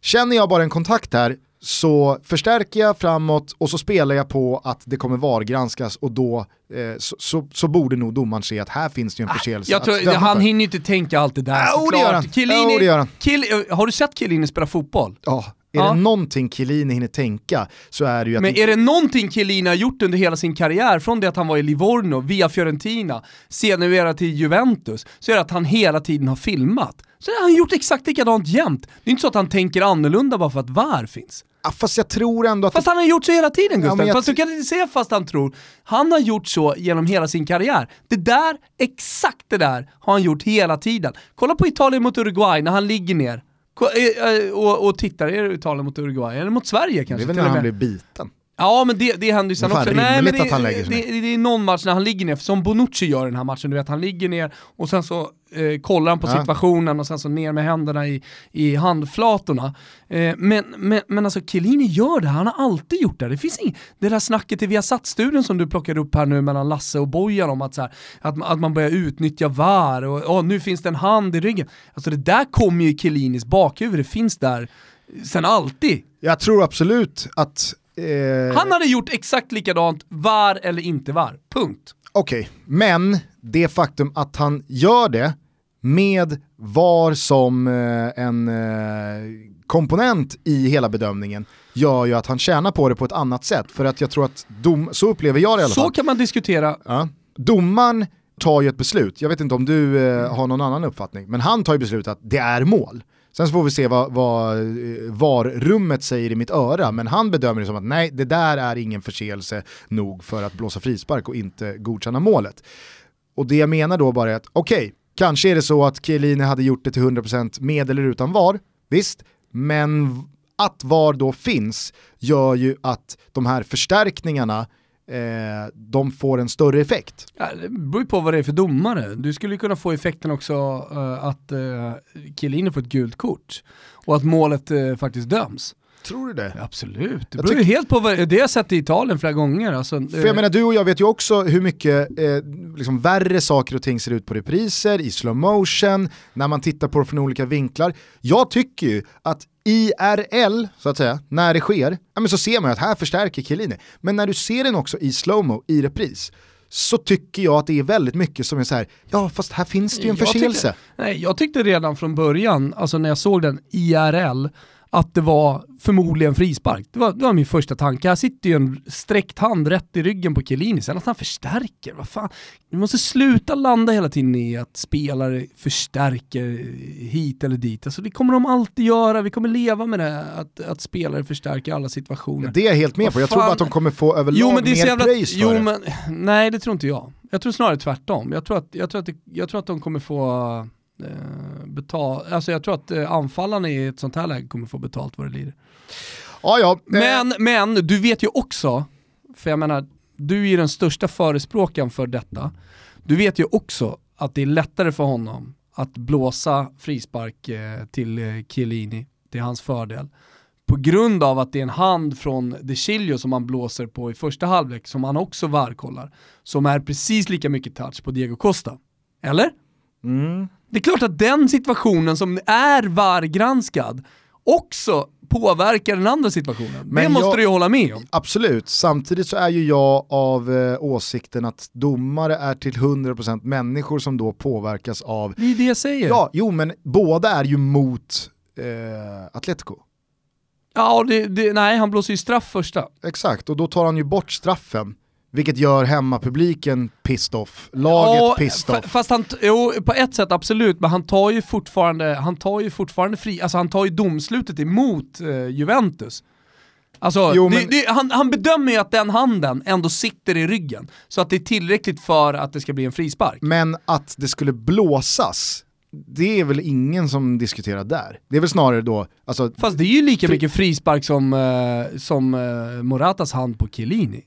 Känner jag bara en kontakt här så förstärker jag framåt och så spelar jag på att det kommer VAR-granskas och då eh, så, så, så borde nog domaren se att här finns det ju en förseelse Jag tror, han hinner ju inte tänka allt det där Ja, jo, det gör han. Chiellini, det gör han. Kiel, har du sett Chiellini spela fotboll? Ja, är Ja. det någonting Chiellini hinner tänka så är det ju att Men är det någonting Chiellini har gjort under hela sin karriär, från det att han var i Livorno, via Fiorentina, sedermera till Juventus, så är det att han hela tiden har filmat. Så har han gjort exakt likadant jämt. Det är inte så att han tänker annorlunda bara för att VAR finns. Ja, fast jag tror ändå att... Fast han har gjort så hela tiden Gustav, jag fast du kan inte säga fast han tror. Han har gjort så genom hela sin karriär. Det där, exakt det där, har han gjort hela tiden. Kolla på Italien mot Uruguay när han ligger ner. Ko- eh, eh, Och, och tittar, är det Italien mot Uruguay? Eller mot Sverige det kanske? är väl när och han blir biten. Ja men det, det händer ju sen Det också. Nej, men det, det, det, det är någon match när han ligger ner, som Bonucci gör i den här matchen, du vet han ligger ner och sen så eh, kollar han på Ja. situationen och sen så ner med händerna i, i handflatorna. Eh, men, men, men alltså Chiellini gör det, han har alltid gjort det. Det finns inget, det där snacket i Viasat-studion som du plockade upp här nu mellan Lasse och Bojan om att, så här, att, man- att man börjar utnyttja VAR och åh, nu finns det en hand i ryggen. Alltså det där kommer ju i Chiellinis bakhuvud, det finns där sen alltid. Jag tror absolut att... Eh, Han hade gjort exakt likadant, var eller inte var. Punkt. Okej, men det faktum att han gör det med VAR som eh, en eh, komponent i hela bedömningen gör ju att han tjänar på det på ett annat sätt. För att jag tror att dom, så upplever jag det i alla Så fall. kan man diskutera. Ja. Domaren tar ju ett beslut, jag vet inte om du eh, har någon annan uppfattning, men han tar ju beslut att det är mål. Sen så får vi se vad, vad eh, VAR-rummet säger i mitt öra, men han bedömer det som att nej, det där är ingen förseelse nog för att blåsa frispark och inte godkänna målet. Och det jag menar då bara är att okej, kanske är det så att Chiellini hade gjort det till 100% med eller utan VAR, visst, men att VAR då finns gör ju att de här förstärkningarna eh, de får en större effekt. Ja, det beror ju på vad det är för domare. Du skulle kunna få effekten också eh, att eh, Chiellini får ett gult kort och att målet eh, faktiskt döms. Tror du det? Absolut, det beror ju helt på vad, det har jag sett i Italien flera gånger. Alltså, För jag menar du och jag vet ju också hur mycket eh, liksom värre saker och ting ser ut på repriser, i slow motion, när man tittar på det från olika vinklar. Jag tycker ju att IRL, så att säga, när det sker, ja, men så ser man att här förstärker Chiellini. Men när du ser den också i slowmo, i repris, så tycker jag att det är väldigt mycket som är så här, ja fast här finns det ju en förseelse. nej, jag tyckte redan från början, alltså när jag såg den IRL, att det var förmodligen frispark. Det var, det var min första tanke. Här sitter ju en sträckt hand rätt i ryggen på Chiellini, sen att han förstärker, vad fan. Vi måste sluta landa hela tiden i att spelare förstärker hit eller dit. Alltså det kommer de alltid göra, vi kommer leva med det, att, att spelare förstärker alla situationer. Det är jag helt med på, jag tror bara att de kommer få överlag jo, men det är mer jävla, praise jo, för men, Nej det tror inte jag. Jag tror snarare tvärtom. Jag tror att, jag tror att, det, jag tror att de kommer få betal, alltså jag tror att eh, anfallarna i ett sånt här läge kommer få betalt vad det lider. Ja, ja. Men, men du vet ju också, för jag menar, du är ju den största förespråkaren för detta. Du vet ju också att det är lättare för honom att blåsa frispark eh, till eh, Chiellini, till hans fördel. På grund av att det är en hand från De Chilio som han blåser på i första halvlek, som han också varkollar, som är precis lika mycket touch på Diego Costa. Eller? Mm. Det är klart att den situationen som är VAR-granskad också påverkar den andra situationen. Men det måste jag, du ju hålla med om. Absolut, samtidigt så är ju jag av eh, åsikten att domare är till 100% människor som då påverkas av... Det är det jag säger. Ja, jo men båda är ju mot eh, Atletico. Ja, det, det, nej han blåser ju straff första. Exakt, och då tar han ju bort straffen. Vilket gör hemmapubliken pissed off, laget ja, pissed off. Fast han, jo, på ett sätt absolut, men han tar ju fortfarande, han tar ju fortfarande fri, alltså han tar ju domslutet emot eh, Juventus. Alltså, jo, det, men... det, han, han, bedömer ju att den handen ändå sitter i ryggen, så att det är tillräckligt för att det ska bli en frispark. Men att det skulle blåsas, det är väl ingen som diskuterar där. Det är väl snarare då... Alltså, Fast det är ju lika fri... mycket frispark som, eh, som eh, Moratas hand på Chiellini.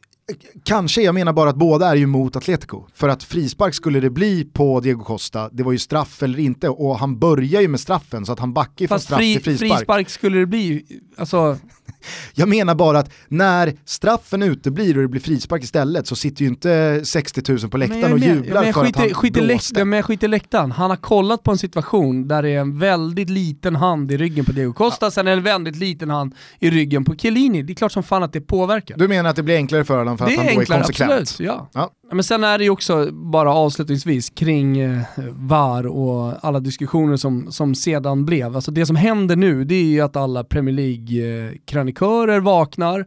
Kanske, jag menar bara att båda är ju mot Atletico. För att frispark skulle det bli på Diego Costa, det var ju straff eller inte, och han börjar ju med straffen så att han backar från straff fri, till frispark. frispark skulle det bli, alltså... jag menar bara att när straffen uteblir och det blir frispark istället så sitter ju inte 60 000 på läktaren och jublar men, för att han skit blåste. Men skit i läktaren, han har kollat på en situation där det är en väldigt liten hand i ryggen på Diego Costa, ja. sen är det en väldigt liten hand i ryggen på Chiellini. Det är klart som fan att det påverkar. Du menar att det blir enklare för honom för att han då är konsekvent? Absolut, ja. ja. Men sen är det ju också, bara avslutningsvis, kring eh, VAR och alla diskussioner som, som sedan blev. Alltså det som händer nu, det är ju att alla Premier League-krönikörer eh, vaknar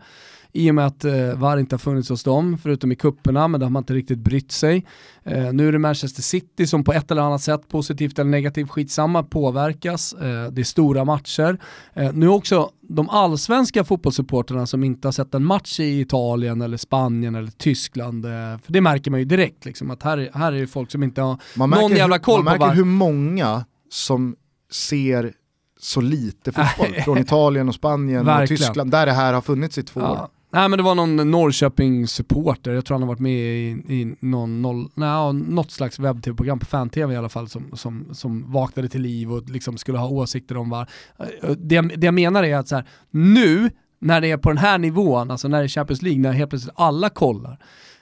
i och med att eh, VAR inte har funnits hos dem, förutom i kupperna, men där har man inte riktigt brytt sig. Eh, nu är det Manchester City som på ett eller annat sätt, positivt eller negativt, skitsamma, påverkas. Eh, det är stora matcher. Eh, nu också de allsvenska fotbollssupporterna som inte har sett en match i Italien eller Spanien eller Tyskland, eh, för det märker man ju direkt, liksom, att här, här är det folk som inte har man någon jävla koll på Man märker hur många som ser så lite fotboll från Italien och Spanien och Tyskland, där det här har funnits i två ja. år. Nej men det var någon Norrköping-supporter, jag tror han har varit med i, i någon, noll, nej, något slags webb-tv-program på fan-tv i alla fall som, som, som vaknade till liv och liksom skulle ha åsikter om var. Eh, det, det jag menar är att så här, nu när det är på den här nivån, alltså när det är Champions League, när helt plötsligt alla kollar,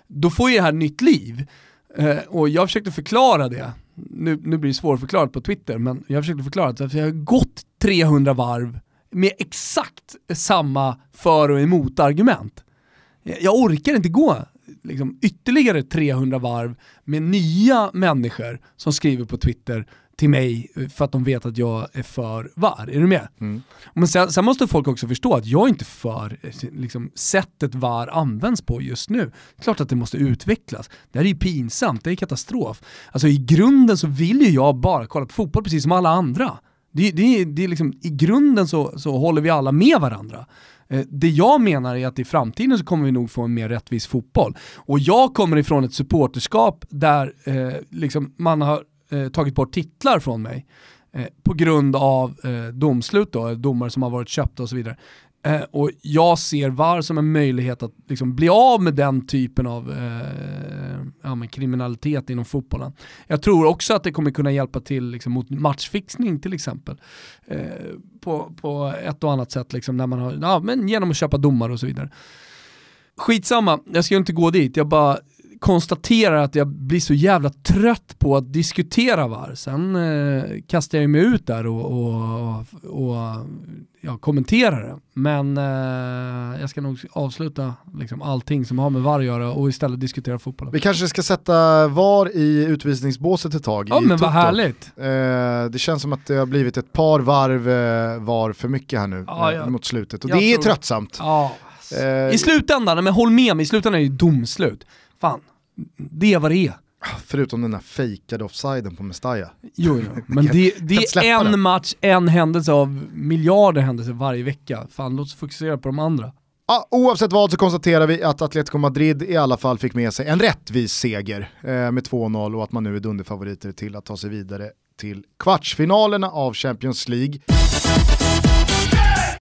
då får ju det här nytt liv. Eh, och jag försökte förklara det, nu, nu blir det svårförklarat på Twitter, men jag försökte förklara att jag har gått 300 varv med exakt samma för och emot-argument. Jag orkar inte gå liksom, ytterligare 300 varv med nya människor som skriver på Twitter till mig för att de vet att jag är för VAR. Är du med? Mm. Men sen, sen, måste folk också förstå att jag är inte för liksom, sättet VAR används på just nu. Klart att det måste utvecklas. Det här är ju pinsamt, det är katastrof. Alltså i grunden så vill ju jag bara kolla på fotboll precis som alla andra. Det, det, det är liksom, I grunden så, så håller vi alla med varandra. Eh, det jag menar är att i framtiden så kommer vi nog få en mer rättvis fotboll. Och jag kommer ifrån ett supporterskap där eh, liksom man har eh, tagit bort titlar från mig. eh, på grund av eh, domslut, då, domare som har varit köpta och så vidare. Eh, och jag ser VAR som en möjlighet att liksom bli av med den typen av eh, ja, men kriminalitet inom fotbollen. Jag tror också att det kommer kunna hjälpa till liksom, mot matchfixning till exempel. Eh, på, på ett och annat sätt, liksom, när man har, ja, men genom att köpa domar och så vidare. Skitsamma, jag ska inte gå dit, jag bara konstaterar att jag blir så jävla trött på att diskutera VAR. Sen eh, kastar jag mig ut där och, och, och ja, kommenterar det. Men eh, jag ska nog avsluta liksom, allting som har med VAR att göra och istället diskutera fotboll. Vi kanske ska sätta VAR i utvisningsbåset ett tag. Ja men vad härligt. Eh, det känns som att det har blivit ett par varv eh, VAR för mycket här nu ja, eh, ja. mot slutet och Jag det är tröttsamt. Ja. Eh, I slutändan, men håll med mig, i slutändan är det ju domslut. Fan, det är vad det är. Förutom den där fejkade offsiden på Mestalla. Jo, jo. men det, det är en den. match, en händelse av miljarder händelser varje vecka. Fan, låt oss fokusera på de andra. Ja, oavsett vad så konstaterar vi att Atletico Madrid i alla fall fick med sig en rättvis seger eh, med 2-0 och att man nu är dunderfavoriter till att ta sig vidare till kvartsfinalerna av Champions League.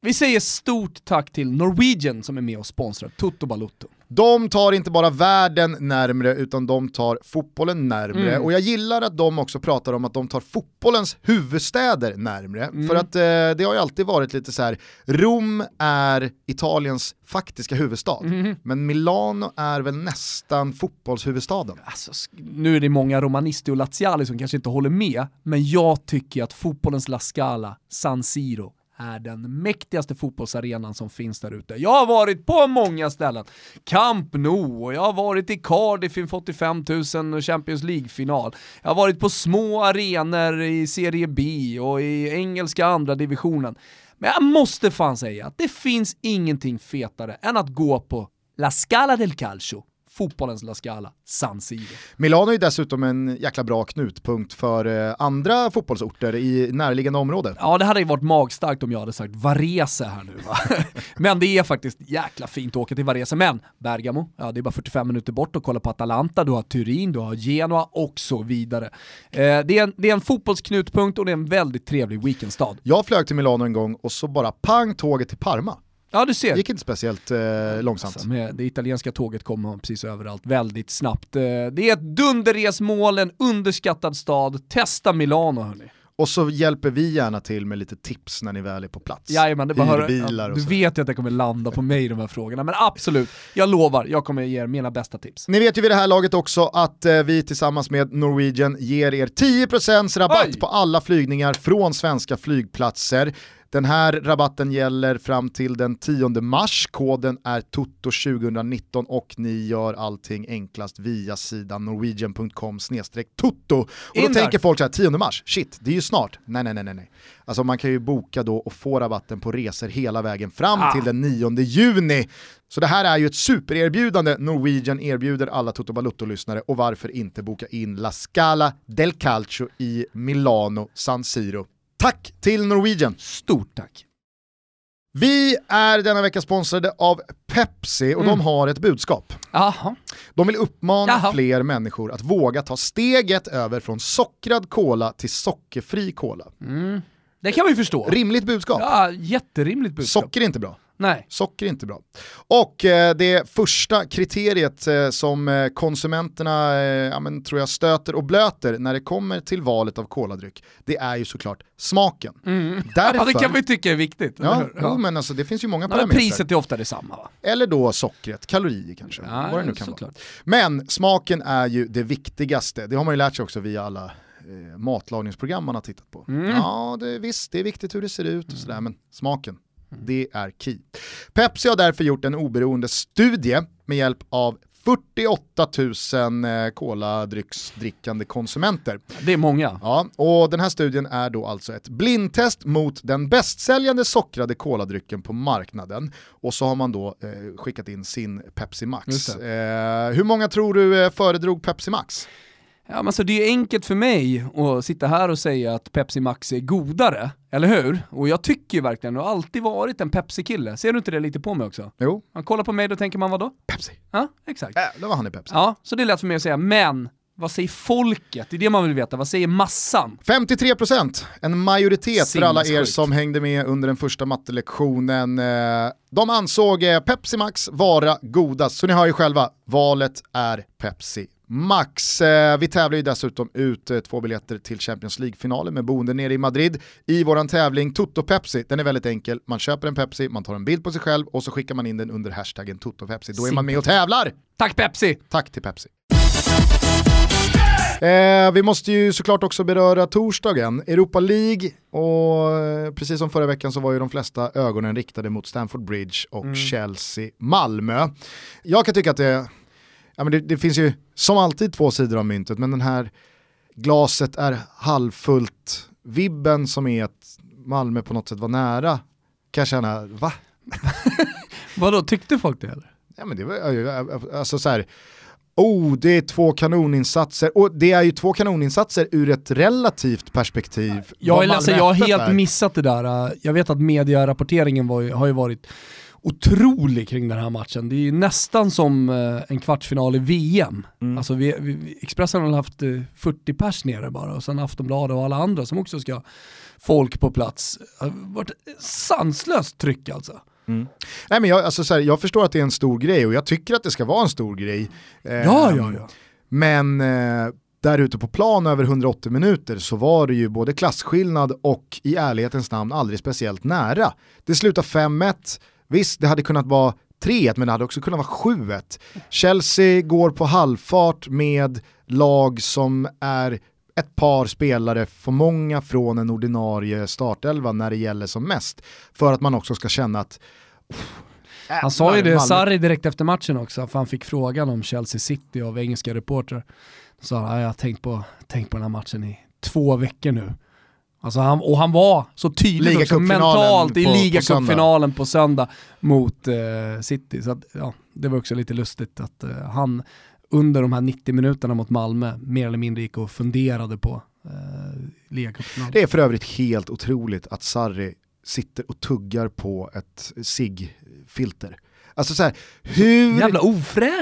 Vi säger stort tack till Norwegian som är med och sponsrar Toto Balutto. De tar inte bara världen närmre utan de tar fotbollen närmre. Mm. Och jag gillar att de också pratar om att de tar fotbollens huvudstäder närmre. Mm. För att eh, det har ju alltid varit lite så här, Rom är Italiens faktiska huvudstad. Mhm. Men Milano är väl nästan fotbollshuvudstaden. Alltså, nu är det många romanisti och laziali som kanske inte håller med, men jag tycker att fotbollens La Scala, San Siro, är den mäktigaste fotbollsarenan som finns där ute. Jag har varit på många ställen. Camp Nou, och jag har varit i Cardiff inför 85 000 Champions League-final. Jag har varit på små arenor i Serie B och i engelska andra divisionen. Men jag måste fan säga att det finns ingenting fetare än att gå på La Scala del Calcio, fotbollens La Scala, San Siro. Milano är dessutom en jäkla bra knutpunkt för eh, andra fotbollsorter i närliggande område. Ja, det hade ju varit magstarkt om jag hade sagt Varese här nu va. Men det är faktiskt jäkla fint att åka till Varese. Men Bergamo, ja det är bara 45 minuter bort och kolla på Atalanta, du har Turin, du har Genoa och så vidare. Eh, det, är en, det är en fotbollsknutpunkt och det är en väldigt trevlig weekendstad. Jag flög till Milano en gång och så bara pang tåget till Parma. Ja du ser. Det gick inte speciellt eh, långsamt. Alltså, med det italienska tåget kommer precis överallt väldigt snabbt. Eh, det är ett dunderresmål, en underskattad stad. Testa Milano hörni. Och så hjälper vi gärna till med lite tips när ni väl är på plats. Jajamän, det bara ja, och Du så. vet ju att jag kommer landa på mig de här frågorna, men absolut, jag lovar, jag kommer ge er mina bästa tips. Ni vet ju vid det här laget också att eh, vi tillsammans med Norwegian ger er 10% rabatt Oj! på alla flygningar från svenska flygplatser. Den här rabatten gäller fram till den 10 mars, koden är TOTO2019 och ni gör allting enklast via sidan norwegian.com toto. Och då In där. tänker folk så här, 10 mars, shit, det är ju snart. Nej, nej, nej, nej. Alltså man kan ju boka då och få rabatten på resor hela vägen fram Ah. till den 9 juni. Så det här är ju ett supererbjudande Norwegian erbjuder alla Toto Balutto-lyssnare och varför inte boka in La Scala del Calcio i Milano San Siro. Tack till Norwegian! Stort tack. Vi är denna vecka sponsrade av Pepsi och Mm. de har ett budskap. Jaha. De vill uppmana Jaha. fler människor att våga ta steget över från sockrad cola till sockerfri cola. Mm. Det kan man ju förstå. Rimligt budskap. Ja, jätterimligt budskap. Socker är inte bra. Nej. Socker är inte bra. Och eh, det första kriteriet eh, som eh, konsumenterna eh, ja, men, tror jag stöter och blöter när det kommer till valet av koladryck, det är ju såklart smaken. Mm. Därför, Ja, det kan vi tycka är viktigt. ja, hur? Jo, men alltså, det finns ju många Ja, parametrar. priset är ofta detsamma va? Eller då sockret, kalorier kanske, Ja, vad det nu kan vara. Men smaken är ju det viktigaste, det har man ju lärt sig också via alla eh, matlagningsprogram man har tittat på. Mm. Ja, det, visst, det är viktigt hur det ser ut och sådär, men smaken, det är key. Pepsi har därför gjort en oberoende studie med hjälp av 48 000 eh, koladrycksdrickande konsumenter. Det är många. Ja, och den här studien är då alltså ett blindtest mot den bästsäljande sockrade koladrycken på marknaden. Och så har man då eh, skickat in sin Pepsi Max. Eh, hur många tror du eh, föredrog Pepsi Max? Ja, men så det är enkelt för mig att sitta här och säga att Pepsi Max är godare, eller hur? Och jag tycker ju verkligen, och har alltid varit en Pepsi-kille. Ser du inte det lite på mig också? Jo, Man kollar på mig, då tänker man vad då? Pepsi. Ja, exakt. Jävlar vad han är Pepsi. Ja, så det är lätt för mig att säga, men Vad säger folket? Det är det man vill veta. Vad säger massan? 53%, en majoritet för alla er som hängde med under den första mattelektionen. Eh, De ansåg eh, Pepsi Max vara godast, så ni hör ju själva, valet är Pepsi Max. Eh, Vi tävlar ju dessutom ut eh, två biljetter till Champions League-finalen med boende nere i Madrid i våran tävling Toto Pepsi. Den är väldigt enkel, man köper en Pepsi, man tar en bild på sig själv och så skickar man in den under hashtaggen Toto Pepsi. Då är man med och tävlar! Tack Pepsi! Tack till Pepsi. Eh, vi måste ju såklart också beröra torsdagen, Europa League och eh, precis som förra veckan så var ju de flesta ögonen riktade mot Stamford Bridge och Chelsea-Malmö. Jag kan tycka att det, ja, men det, det finns ju som alltid två sidor av myntet men den här glaset är halvfullt, vibben som är att Malmö på något sätt var nära kan jag känna, va? Vadå, tyckte folk det eller? Ja men det var alltså så här, oh det är två kanoninsatser, och det är ju två kanoninsatser ur ett relativt perspektiv. Jag, är Malmö jag har helt är. missat det där. Jag vet att medierapporteringen var har ju varit otrolig kring den här matchen. Det är ju nästan som eh, en kvartsfinal i VM. Mm. Alltså vi, vi, Expressen har haft eh, 40 pers nere bara och sen Aftonbladet och alla andra som också ska ha folk på plats. Det har varit sanslöst tryck alltså. Nej, men jag, alltså, så här, jag förstår att det är en stor grej och jag tycker att det ska vara en stor grej. Ja, Ehm, ja, ja. Men eh, där ute på plan över 180 minuter så var det ju både klasskillnad och i ärlighetens namn aldrig speciellt nära. Det slutar 5-1, visst det hade kunnat vara 3-1 men det hade också kunnat vara 7-1. Chelsea går på halvfart med lag som är ett par spelare för många från en ordinarie startelva när det gäller som mest. För att man också ska känna att Han sa ju det, Malmö- Sarri direkt efter matchen också, för han fick frågan om Chelsea City av engelska reportrar. Så sa han, "Ja, jag har tänkt på, tänkt på den här matchen i två veckor nu. Alltså han, och han var så tydlig också mentalt i på- på ligacupfinalen på söndag mot eh, City. Så att, ja, det var också lite lustigt att eh, han under de här 90 minuterna mot Malmö mer eller mindre gick och funderade på eh. Det är för övrigt helt otroligt att Sarri sitter och tuggar på ett SIG-filter. Alltså så här, hur, Jävla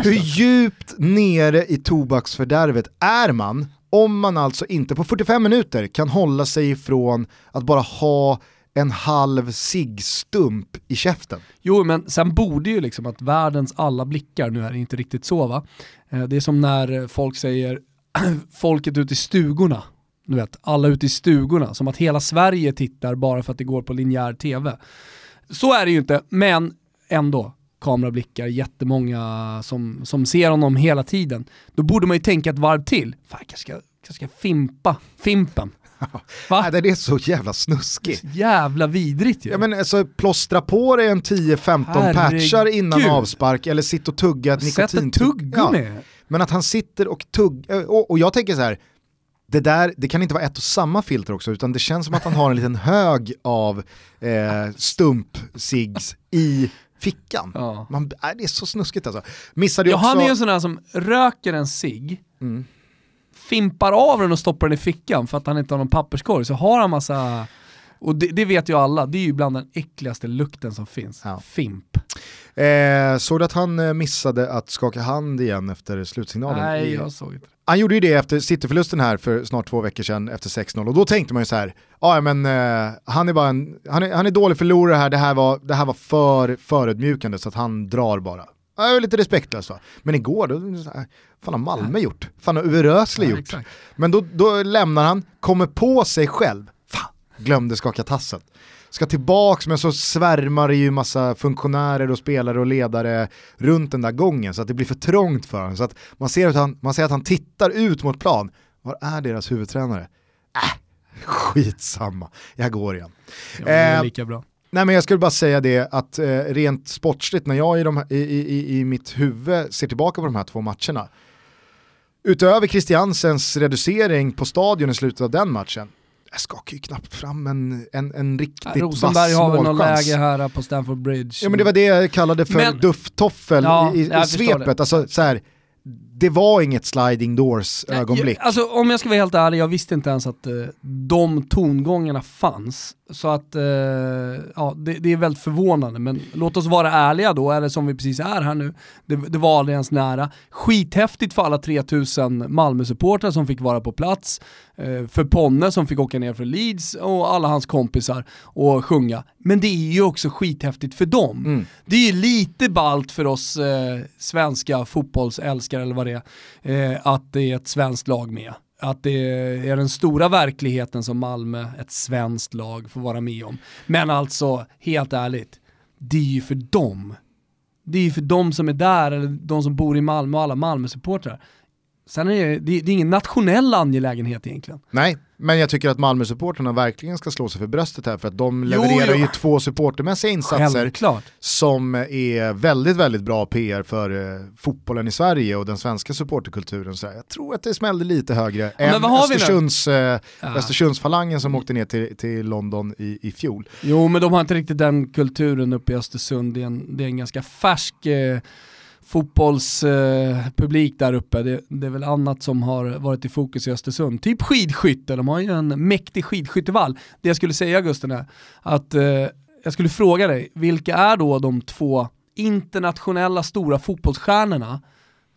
hur djupt nere i tobaksfördärvet är man om man alltså inte på 45 minuter kan hålla sig ifrån att bara ha en halv SIG-stump i käften. Jo, men sen borde ju liksom att världens alla blickar, nu är det inte riktigt så va, eh, det är som när folk säger folket ute i stugorna, du vet, alla ute i stugorna, som att hela Sverige tittar bara för att det går på linjär tv. Så är det ju inte, men ändå kamerablickar, jättemånga som, som ser honom hela tiden. Då borde man ju tänka ett varv till. Fan, jag kanske ska, kanske ska fimpa, fimpen. Va? Nej, det är så jävla snuskigt. Jävla vidrigt ju. Ja, men alltså, plåstra på dig en 10-15 Herregud. patchar innan avspark eller sitt och tugga ett Sätt ett nikotintugg. tuggummi. Men att han sitter och tuggar, och, och jag tänker så här, det där, det kan inte vara ett och samma filter också, utan det känns som att han har en liten hög av eh, stump cigs i fickan. Ja. Man, nej, det är så snuskigt alltså. Missade Ja, också... han är ju en sån där som röker en cigg, Mm. fimpar av den och stoppar den i fickan för att han inte har någon papperskorg, så har han massa, och det, det vet ju alla, det är ju bland den äckligaste lukten som finns. Ja. Fimp. Eh, såg du att han eh, missade att skaka hand igen efter slutsignalen? Nej, jag såg inte. Han gjorde ju det efter Cityförlusten här för snart två veckor sedan efter 6-0 och då tänkte man ju så här, ja men eh, han är bara en, han är, han är dålig förlorare här, det här var, det här var för förödmjukande så att han drar bara. Ja, lite respektlöst va. Men igår, då, fan har Malmö gjort? Fan har Uwe Rösler Ja, gjort? exakt. Men då, då lämnar han, kommer på sig själv, fan, glömde skaka tassen. Ska tillbaks men så svärmar det ju massa funktionärer och spelare och ledare runt den där gången så att det blir för trångt för honom. Så att man ser att han, man ser att han tittar ut mot plan. Var är deras huvudtränare? Äh, skitsamma, jag går igen. Ja, det är Eh, lika bra. Nej men jag skulle bara säga det att eh, rent sportsligt när jag i, de, i, i, i mitt huvud ser tillbaka på de här två matcherna, utöver Christiansens reducering på stadion i slutet av den matchen, jag skakar ju knappt fram en, en, en riktigt Ja, Rosenberg har väl något läge här på Stamford Bridge. Ja men det var det jag kallade för Men- dufttoffel Ja, i, i, svepet. det. Alltså, så här, det var inget sliding doors ögonblick. Jag, alltså om jag ska vara helt ärlig, jag visste inte ens att eh, de tongångarna fanns. Så att, eh, ja, det, det, är väldigt förvånande. Men låt oss vara ärliga då, eller som vi precis är här nu. Det, det var aldrig ens nära. Skithäftigt för alla 3000 Malmö-supportrar som fick vara på plats. Eh, för Ponne som fick åka ner för Leeds och alla hans kompisar och sjunga. Men det är ju också skithäftigt för dem. Mm. Det är ju lite balt för oss eh, svenska fotbollsälskare eller vad det är, eh, att det är ett svenskt lag med att det är den stora verkligheten som Malmö, ett svenskt lag, får vara med om. Men alltså, helt ärligt, det är ju för dem. Det är ju för dem som är där, eller de som bor i Malmö och alla Malmö-supportrar. Sen är det, det, är ingen nationell angelägenhet egentligen. Nej, men jag tycker att Malmö-supporterna verkligen ska slå sig för bröstet här för att de levererar jo, jo. ju två supportermässiga insatser Självklart. som är väldigt, väldigt bra PR för uh, fotbollen i Sverige och den svenska supporterkulturen. Så jag tror att det smällde lite högre ja, än Östersunds, uh, ja. Östersundsfalangen som åkte ner till, till London i, i fjol. Jo, men de har inte riktigt den kulturen uppe i Östersund. Det är en, det är en ganska färsk uh, fotbollspublik där uppe. Det, det, är väl annat som har varit i fokus i Östersund. Typ skidskytte, de har ju en mäktig skidskyttevall. Det jag skulle säga Gusten är att eh, jag skulle fråga dig, vilka är då de två internationella stora fotbollsstjärnorna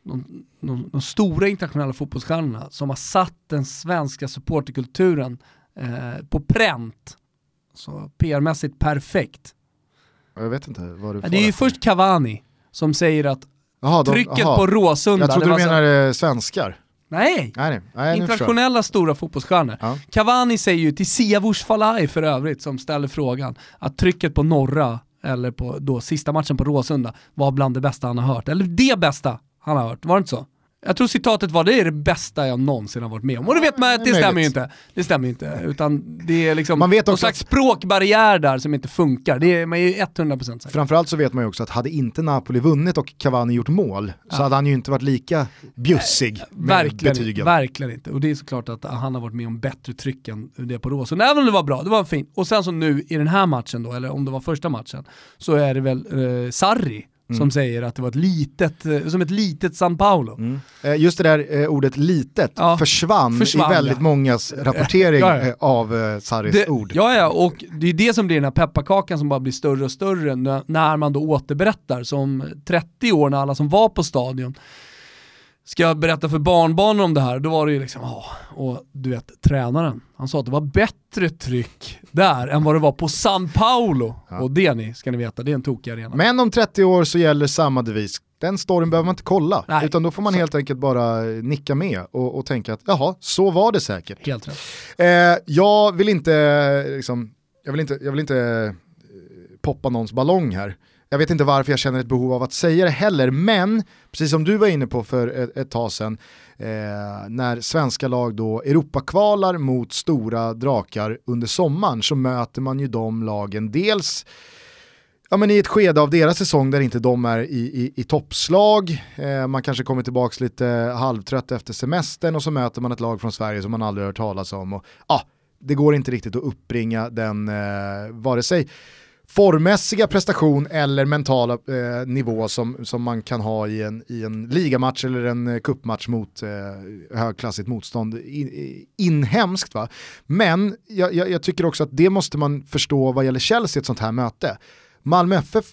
de, de, de, stora internationella fotbollsstjärnorna som har satt den svenska supporterkulturen eh, på pränt. Så PR-mässigt perfekt. Jag vet inte vad du Det är ju först Cavani som säger att Aha, de, Trycket aha. på Råsunda. Jag trodde du menade så... svenskar. Nej, nej, nej internationella stora fotbollsstjärnor. Ja. Cavani säger ju till Siavush Falai för övrigt, som ställer frågan, att trycket på norra, eller på då sista matchen på Råsunda, var bland det bästa han har hört. Eller det bästa han har hört, var det inte så? Jag tror citatet var det är det bästa jag någonsin har varit med om. Och då vet man att det stämmer ju inte. Det stämmer ju inte. Utan det är liksom man vet någon slags språkbarriär där som inte funkar. Det är man är ju 100% säker. Framförallt så vet man ju också att hade inte Napoli vunnit och Cavani gjort mål ja. så hade han ju inte varit lika bjussig med verkligen, betygen. Verkligen inte. Och det är såklart att han har varit med om bättre tryck än det på Råsunda. Även om det var bra, det var fint. Och sen så nu i den här matchen då, eller om det var första matchen, så är det väl eh, Sarri Mm. som säger att det var ett litet, eh, som ett litet San Paolo. Mm. Eh, just det där eh, ordet litet ja, försvann, försvann, i väldigt ja. mångas rapportering ja, ja. av Sarris det, ord. Ja, ja, och det är det som blir den här pepparkakan som bara blir större och större när man då återberättar, som 30 år när alla som var på stadion ska jag berätta för barnbarnen om det här, då var det ju liksom, ja, och du vet tränaren, han sa att det var bättre tryck där än vad det var på San Paulo. Ja. Och det ni, ska ni veta, det är en tokig arena. Men om 30 år så gäller samma devis. Den storyn behöver man inte kolla, Nej. utan då får man så. helt enkelt bara nicka med och, och, tänka att jaha, så var det säkert. Helt rätt. Eh, jag vill inte, liksom, jag vill inte, jag vill inte eh, poppa någons ballong här. Jag vet inte varför jag känner ett behov av att säga det heller, men precis som du var inne på för ett, ett tag sedan, eh, när svenska lag då Europakvalar mot stora drakar under sommaren så möter man ju de lagen dels ja, men i ett skede av deras säsong där inte de är i, i, i toppslag, eh, man kanske kommer tillbaka lite halvtrött efter semestern och så möter man ett lag från Sverige som man aldrig har hört talas om. Och, ah, det går inte riktigt att uppbringa den, eh, vare sig formmässiga prestation eller mentala eh, nivå som, som man kan ha i en, i en ligamatch eller en eh, kuppmatch mot eh, högklassigt motstånd in, eh, inhemskt. Va? Men jag, jag, jag, tycker också att det måste man förstå vad gäller Chelsea ett sånt här möte. Malmö FF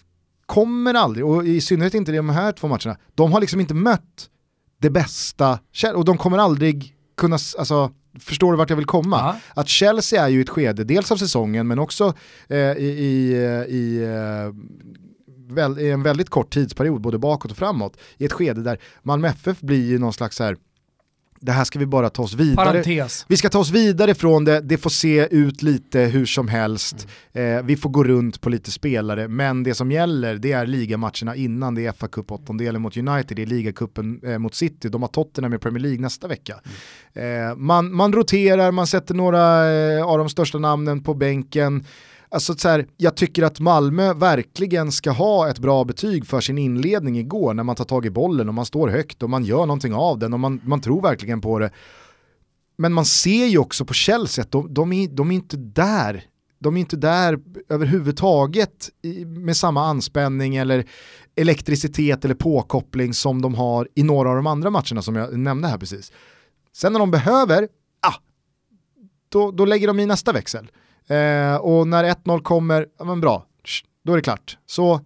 kommer aldrig, och i synnerhet inte de här två matcherna, de har liksom inte mött det bästa, och de kommer aldrig kunna, alltså förstår du vart jag vill komma? Ja. Att Chelsea är ju ett skede, dels av säsongen men också eh, i, i, i, eh, väl, i, en väldigt kort tidsperiod, både bakåt och framåt, i ett skede där Malmö FF blir ju någon slags här det här ska vi bara ta oss vidare. Parentes. Vi ska ta oss vidare från det, det får se ut lite hur som helst, mm. eh, vi får gå runt på lite spelare, men det som gäller det är ligamatcherna innan, det är fa Cup åttondelen mot United, det är ligacupen eh, mot City, de har Tottenham i Premier League nästa vecka. Mm. Eh, man, man roterar, man sätter några eh, av de största namnen på bänken, Alltså så här, jag tycker att Malmö verkligen ska ha ett bra betyg för sin inledning igår när man tar tag i bollen och man står högt och man gör någonting av den och man, man tror verkligen på det. Men man ser ju också på Chelsea att de, de, är, de är inte där. De är inte där överhuvudtaget med samma anspänning eller elektricitet eller påkoppling som de har i några av de andra matcherna som jag nämnde här precis. Sen när de behöver, ah, då, då lägger de i nästa växel. Eh, och när 1-0 kommer, ja men bra, då är det klart. Så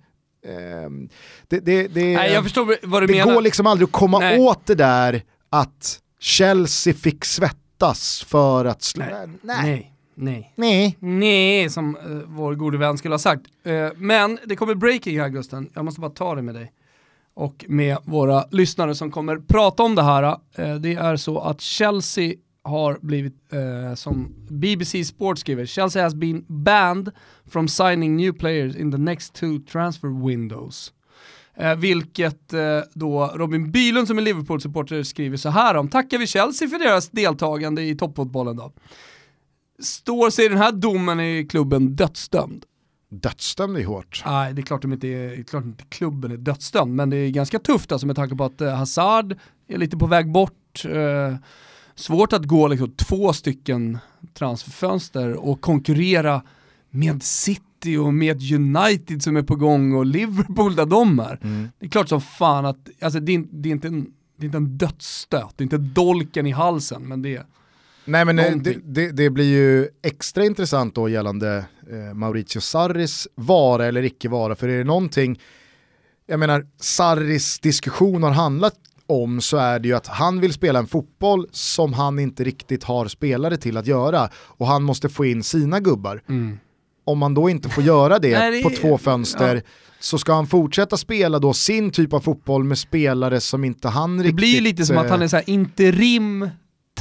ehm, det, det, det, Nej, jag förstår vad du det menar. går liksom aldrig att komma Nej. åt det där att Chelsea fick svettas för att slå... Nej. Nej. Nej. Nej. Nej. Som eh, vår gode vän skulle ha sagt. Eh, men det kommer breaking här Gusten, jag måste bara ta det med dig. Och med våra lyssnare som kommer prata om det här. Eh, det är så att Chelsea har blivit, eh, som BBC Sport skriver, Chelsea has been banned from signing new players in the next two transfer windows. Eh, vilket eh, då Robin Bylund som är Liverpool-supporter skriver så här om. Tackar vi Chelsea för deras deltagande i toppfotbollen då. Står sig den här domen i klubben dödsdömd? Dödsdömd är hårt. Nej, det är klart, de inte är, klart inte klubben är dödsdömd, men det är ganska tufft alltså med tanke på att eh, Hazard är lite på väg bort. Eh, svårt att gå liksom, två stycken transferfönster och konkurrera med City och med United som är på gång och Liverpool där de är. Mm. Det är klart som fan att, alltså det är, det är, inte, en, det är inte en dödsstöt, det är inte dolken i halsen, men det är Nej men eh, det, det, det blir ju extra intressant då gällande eh, Mauricio Sarris vara eller icke vara, för är det någonting, jag menar Sarris diskussion har handlat om så är det ju att han vill spela en fotboll som han inte riktigt har spelare till att göra och han måste få in sina gubbar. Om man då inte får göra det, Nej, det på två fönster ja. så ska han fortsätta spela då sin typ av fotboll med spelare som inte han Det riktigt... blir ju lite som att eh, han är så här interim,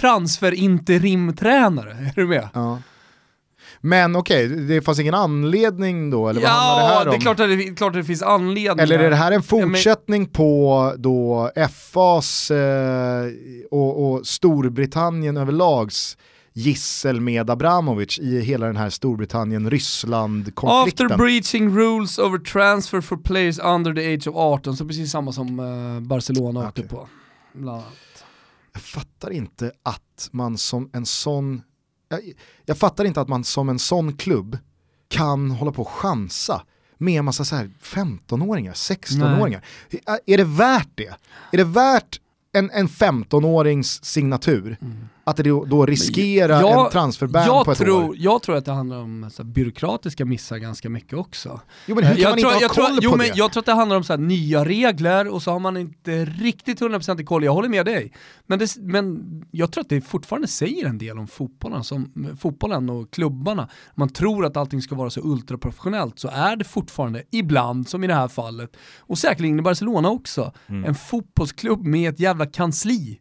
transfer interim-tränare, är du med? Ja. Men okej, det fanns ingen anledning då, eller vad handlar det Ja, här det om? är klart att det, klart att det finns anledningar. Eller är det här en Ja, men- fortsättning på då FAs eh, och, och Storbritannien överlags gissel med Abramovic i hela den här Storbritannien-Ryssland-konflikten? After breaching rules over transfer for players under the age of 18, så precis samma som eh, Barcelona åkte Okej. på. Bland annat. Jag fattar inte att man som en sån, jag, jag fattar inte att man som en sån klubb kan hålla på och chansa med en massa så här 15-åringar, 16-åringar. Är- det värt det? Är det värt en, en 15-årings signatur? Att det då, riskerar Jag- en transferban jag på ett tror, år? Jag tror att det handlar om så här, byråkratiska missar ganska mycket också. Jo men hur kan jag man tror, inte ha koll tror, jo, på men det? Jag tror att det handlar om så här, nya regler och så har man inte riktigt 100% koll, jag håller med dig. Men, det, men jag tror att det fortfarande säger en del om fotbollen, som, fotbollen och klubbarna. Man tror att allting ska vara så ultraprofessionellt så är det fortfarande, ibland som i det här fallet, och säkerligen i Barcelona också, Mm. en fotbollsklubb med ett jävla kansli.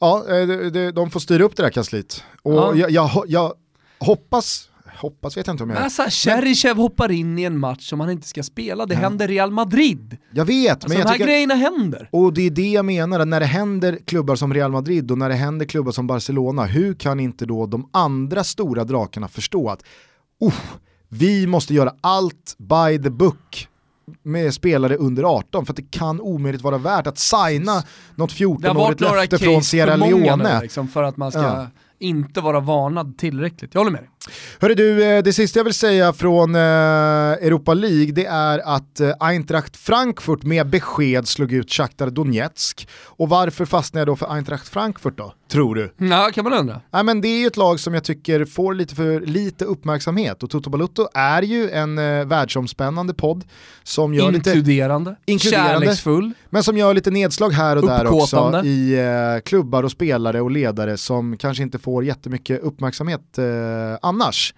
Ja, eh, de, de, de får styra upp det där kansliet. Och Ja. jag, jag, jag hoppas, hoppas vet jag inte om jag Men så här, Cheryshev hoppar in i en match som han inte ska spela, det händer Real Madrid. Jag vet, Alltså men de jag här tycker... grejerna händer. Och det är det jag menar, när det händer klubbar som Real Madrid och när det händer klubbar som Barcelona, hur kan inte då de andra stora drakarna förstå att oh, vi måste göra allt by the book med spelare under 18 för att det kan omöjligt vara värt att signa något Det har varit 14-årigt några löfte från Sierra Leone. liksom, för att man ska Ja. inte vara varnad tillräckligt. Jag håller med dig. Hörru du, eh, det sista jag vill säga från eh, Europa League det är att eh, Eintracht Frankfurt med besked slog ut Shakhtar Donetsk. Och varför fastnade jag då för Eintracht Frankfurt då, tror du? Ja, kan man undra. Nej, men det är ju ett lag som jag tycker får lite för lite uppmärksamhet och Toto Balutto är ju en eh, världsomspännande podd som gör lite, Inkluderande, Inkluderande. kärleksfull. men som gör lite nedslag här och där också i eh, klubbar och spelare och ledare som kanske inte får jättemycket uppmärksamhet eh, annars.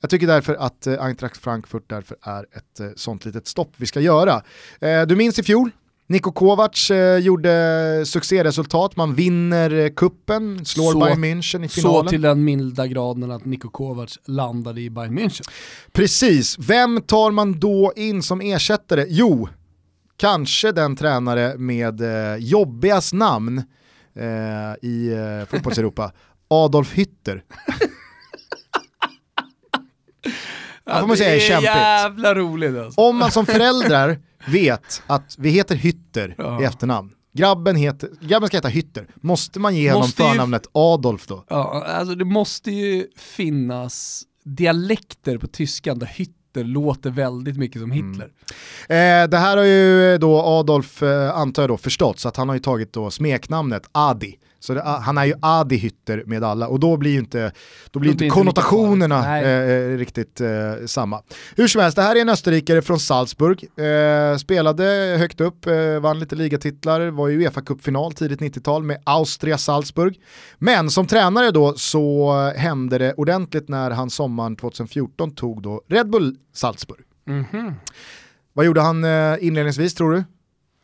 Jag tycker därför att eh, Eintracht Frankfurt därför är ett eh, sånt litet stopp vi ska göra. Eh, du minns i fjol, Niko Kovac eh, gjorde succéresultat, man vinner eh, kuppen, slår Så- Bayern München i Så finalen. till den milda graden att Niko Kovac landade i Bayern München. Precis, vem tar man då in som ersättare? Jo, kanske den tränare med eh, jobbigast namn eh, i eh, fotbollseuropa, Adolf Hytter. Ja, får man säga är det är kämpigt. jävla roligt alltså. Om man som föräldrar vet att vi heter Hytter Ja. i efternamn, grabben, heter, grabben ska heta Hytter, måste man ge honom ju- förnamnet Adolf då? Ja, alltså det måste ju finnas dialekter på tyskan där Hitler låter väldigt mycket som Hitler. Eh, det här har ju då Adolf, eh, antar jag då, förstått, så att han har ju tagit då smeknamnet Adi, Så det, han är ju Adi Hütter med alla och då blir ju inte, då blir Då inte blir konnotationerna eh, eh, riktigt eh, samma. Hur som helst, det här är en österrikare från Salzburg. Eh, spelade högt upp, eh, vann lite ligatitlar, var i uefa Cup-final tidigt 90-tal med Austria Salzburg. Men som tränare då så hände det ordentligt när han sommaren 2014 tog då Red Bull Salzburg. Mhm. Vad gjorde han eh, inledningsvis tror du?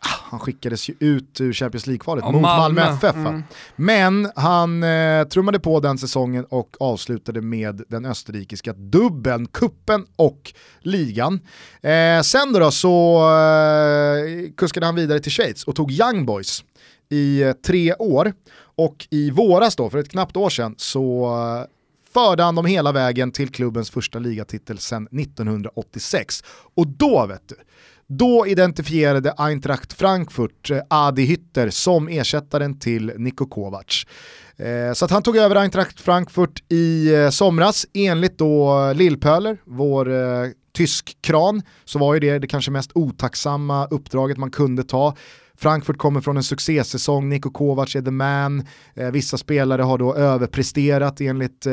Ah, Han skickades ju ut ur Champions League-kvalet mot Malmö, Malmö. FF. Mm. Men han eh, trummade på den säsongen och avslutade med den österrikiska dubben, kuppen och ligan. Eh, sen då, då så eh, kuskade han vidare till Schweiz och tog Young Boys i eh, tre år. Och i våras då, för ett knappt år sedan, så eh, förde han dem hela vägen till klubbens första ligatitel sedan 1986. Och då vet du, då identifierade Eintracht Frankfurt eh, Adi Hütter som ersättaren till Niko Kovac. Eh, så att han tog över Eintracht Frankfurt i eh, somras, enligt då Lillpöler, vår tysk kran, så var ju det det kanske mest otacksamma uppdraget man kunde ta. Frankfurt kommer från en succésäsong, Niko Kovac är the man, eh, vissa spelare har då överpresterat enligt eh,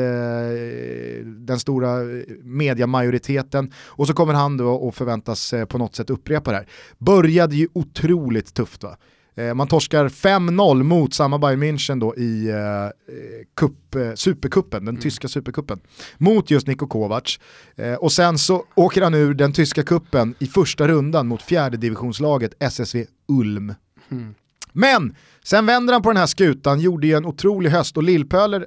den stora eh, mediamajoriteten och så kommer han då och förväntas eh, på något sätt upprepa det här. Började ju otroligt tufft va. Eh, Man torskar 5-0 mot samma Bayern München då i eh, cup, eh, supercupen, den tyska supercupen, mot just Niko Kovac. Eh, och sen så åker han ur den tyska kuppen i första rundan mot fjärde divisionslaget SSV Ulm. Men sen vänder han på den här skutan, gjorde ju en otrolig höst och Lillpöler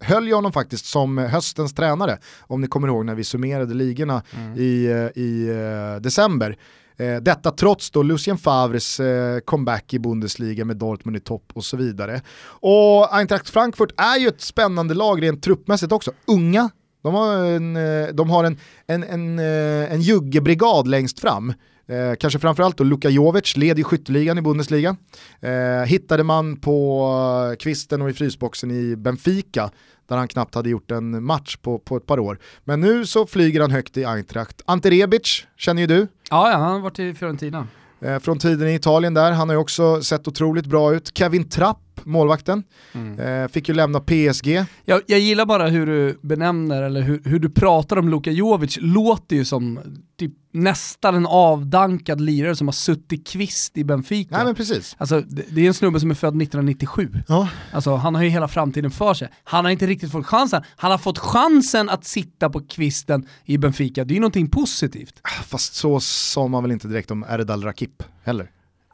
höll ju honom faktiskt som höstens tränare, om ni kommer ihåg när vi summerade ligorna i, eh, i eh, december. Eh, detta trots då Lucien Favres comeback i Bundesliga med Dortmund i topp och så vidare. Och Eintracht Frankfurt är ju ett spännande lag rent truppmässigt också. Unga, de har en, de har en, en, en, en juggebrigad längst fram. Eh, kanske framförallt då Luka Jovic, leder ju skytteligan i Bundesliga. Eh, hittade man på eh, kvisten och i frysboxen i Benfica, där han knappt hade gjort en match på, på ett par år. Men nu så flyger han högt i Eintracht. Ante Rebic känner ju du. Ja, ja, han har varit i Fiorentina. Eh, från tiden i Italien där, han har ju också sett otroligt bra ut. Kevin Trapp, målvakten, eh, fick ju lämna PSG. Jag, jag gillar bara hur du benämner, eller hur, hur du pratar om Luka Jovic, låter ju som typ, nästan en avdankad lirare som har suttit kvist i Benfica. Nej men precis. Alltså, det, det är en snubbe som är född 1997. Ja. Alltså, han har ju hela framtiden för sig. Han har inte riktigt fått chansen. Han har fått chansen att sitta på kvisten i Benfica. Det är ju någonting positivt. Fast så sa man väl inte direkt om Erdal Rakip heller.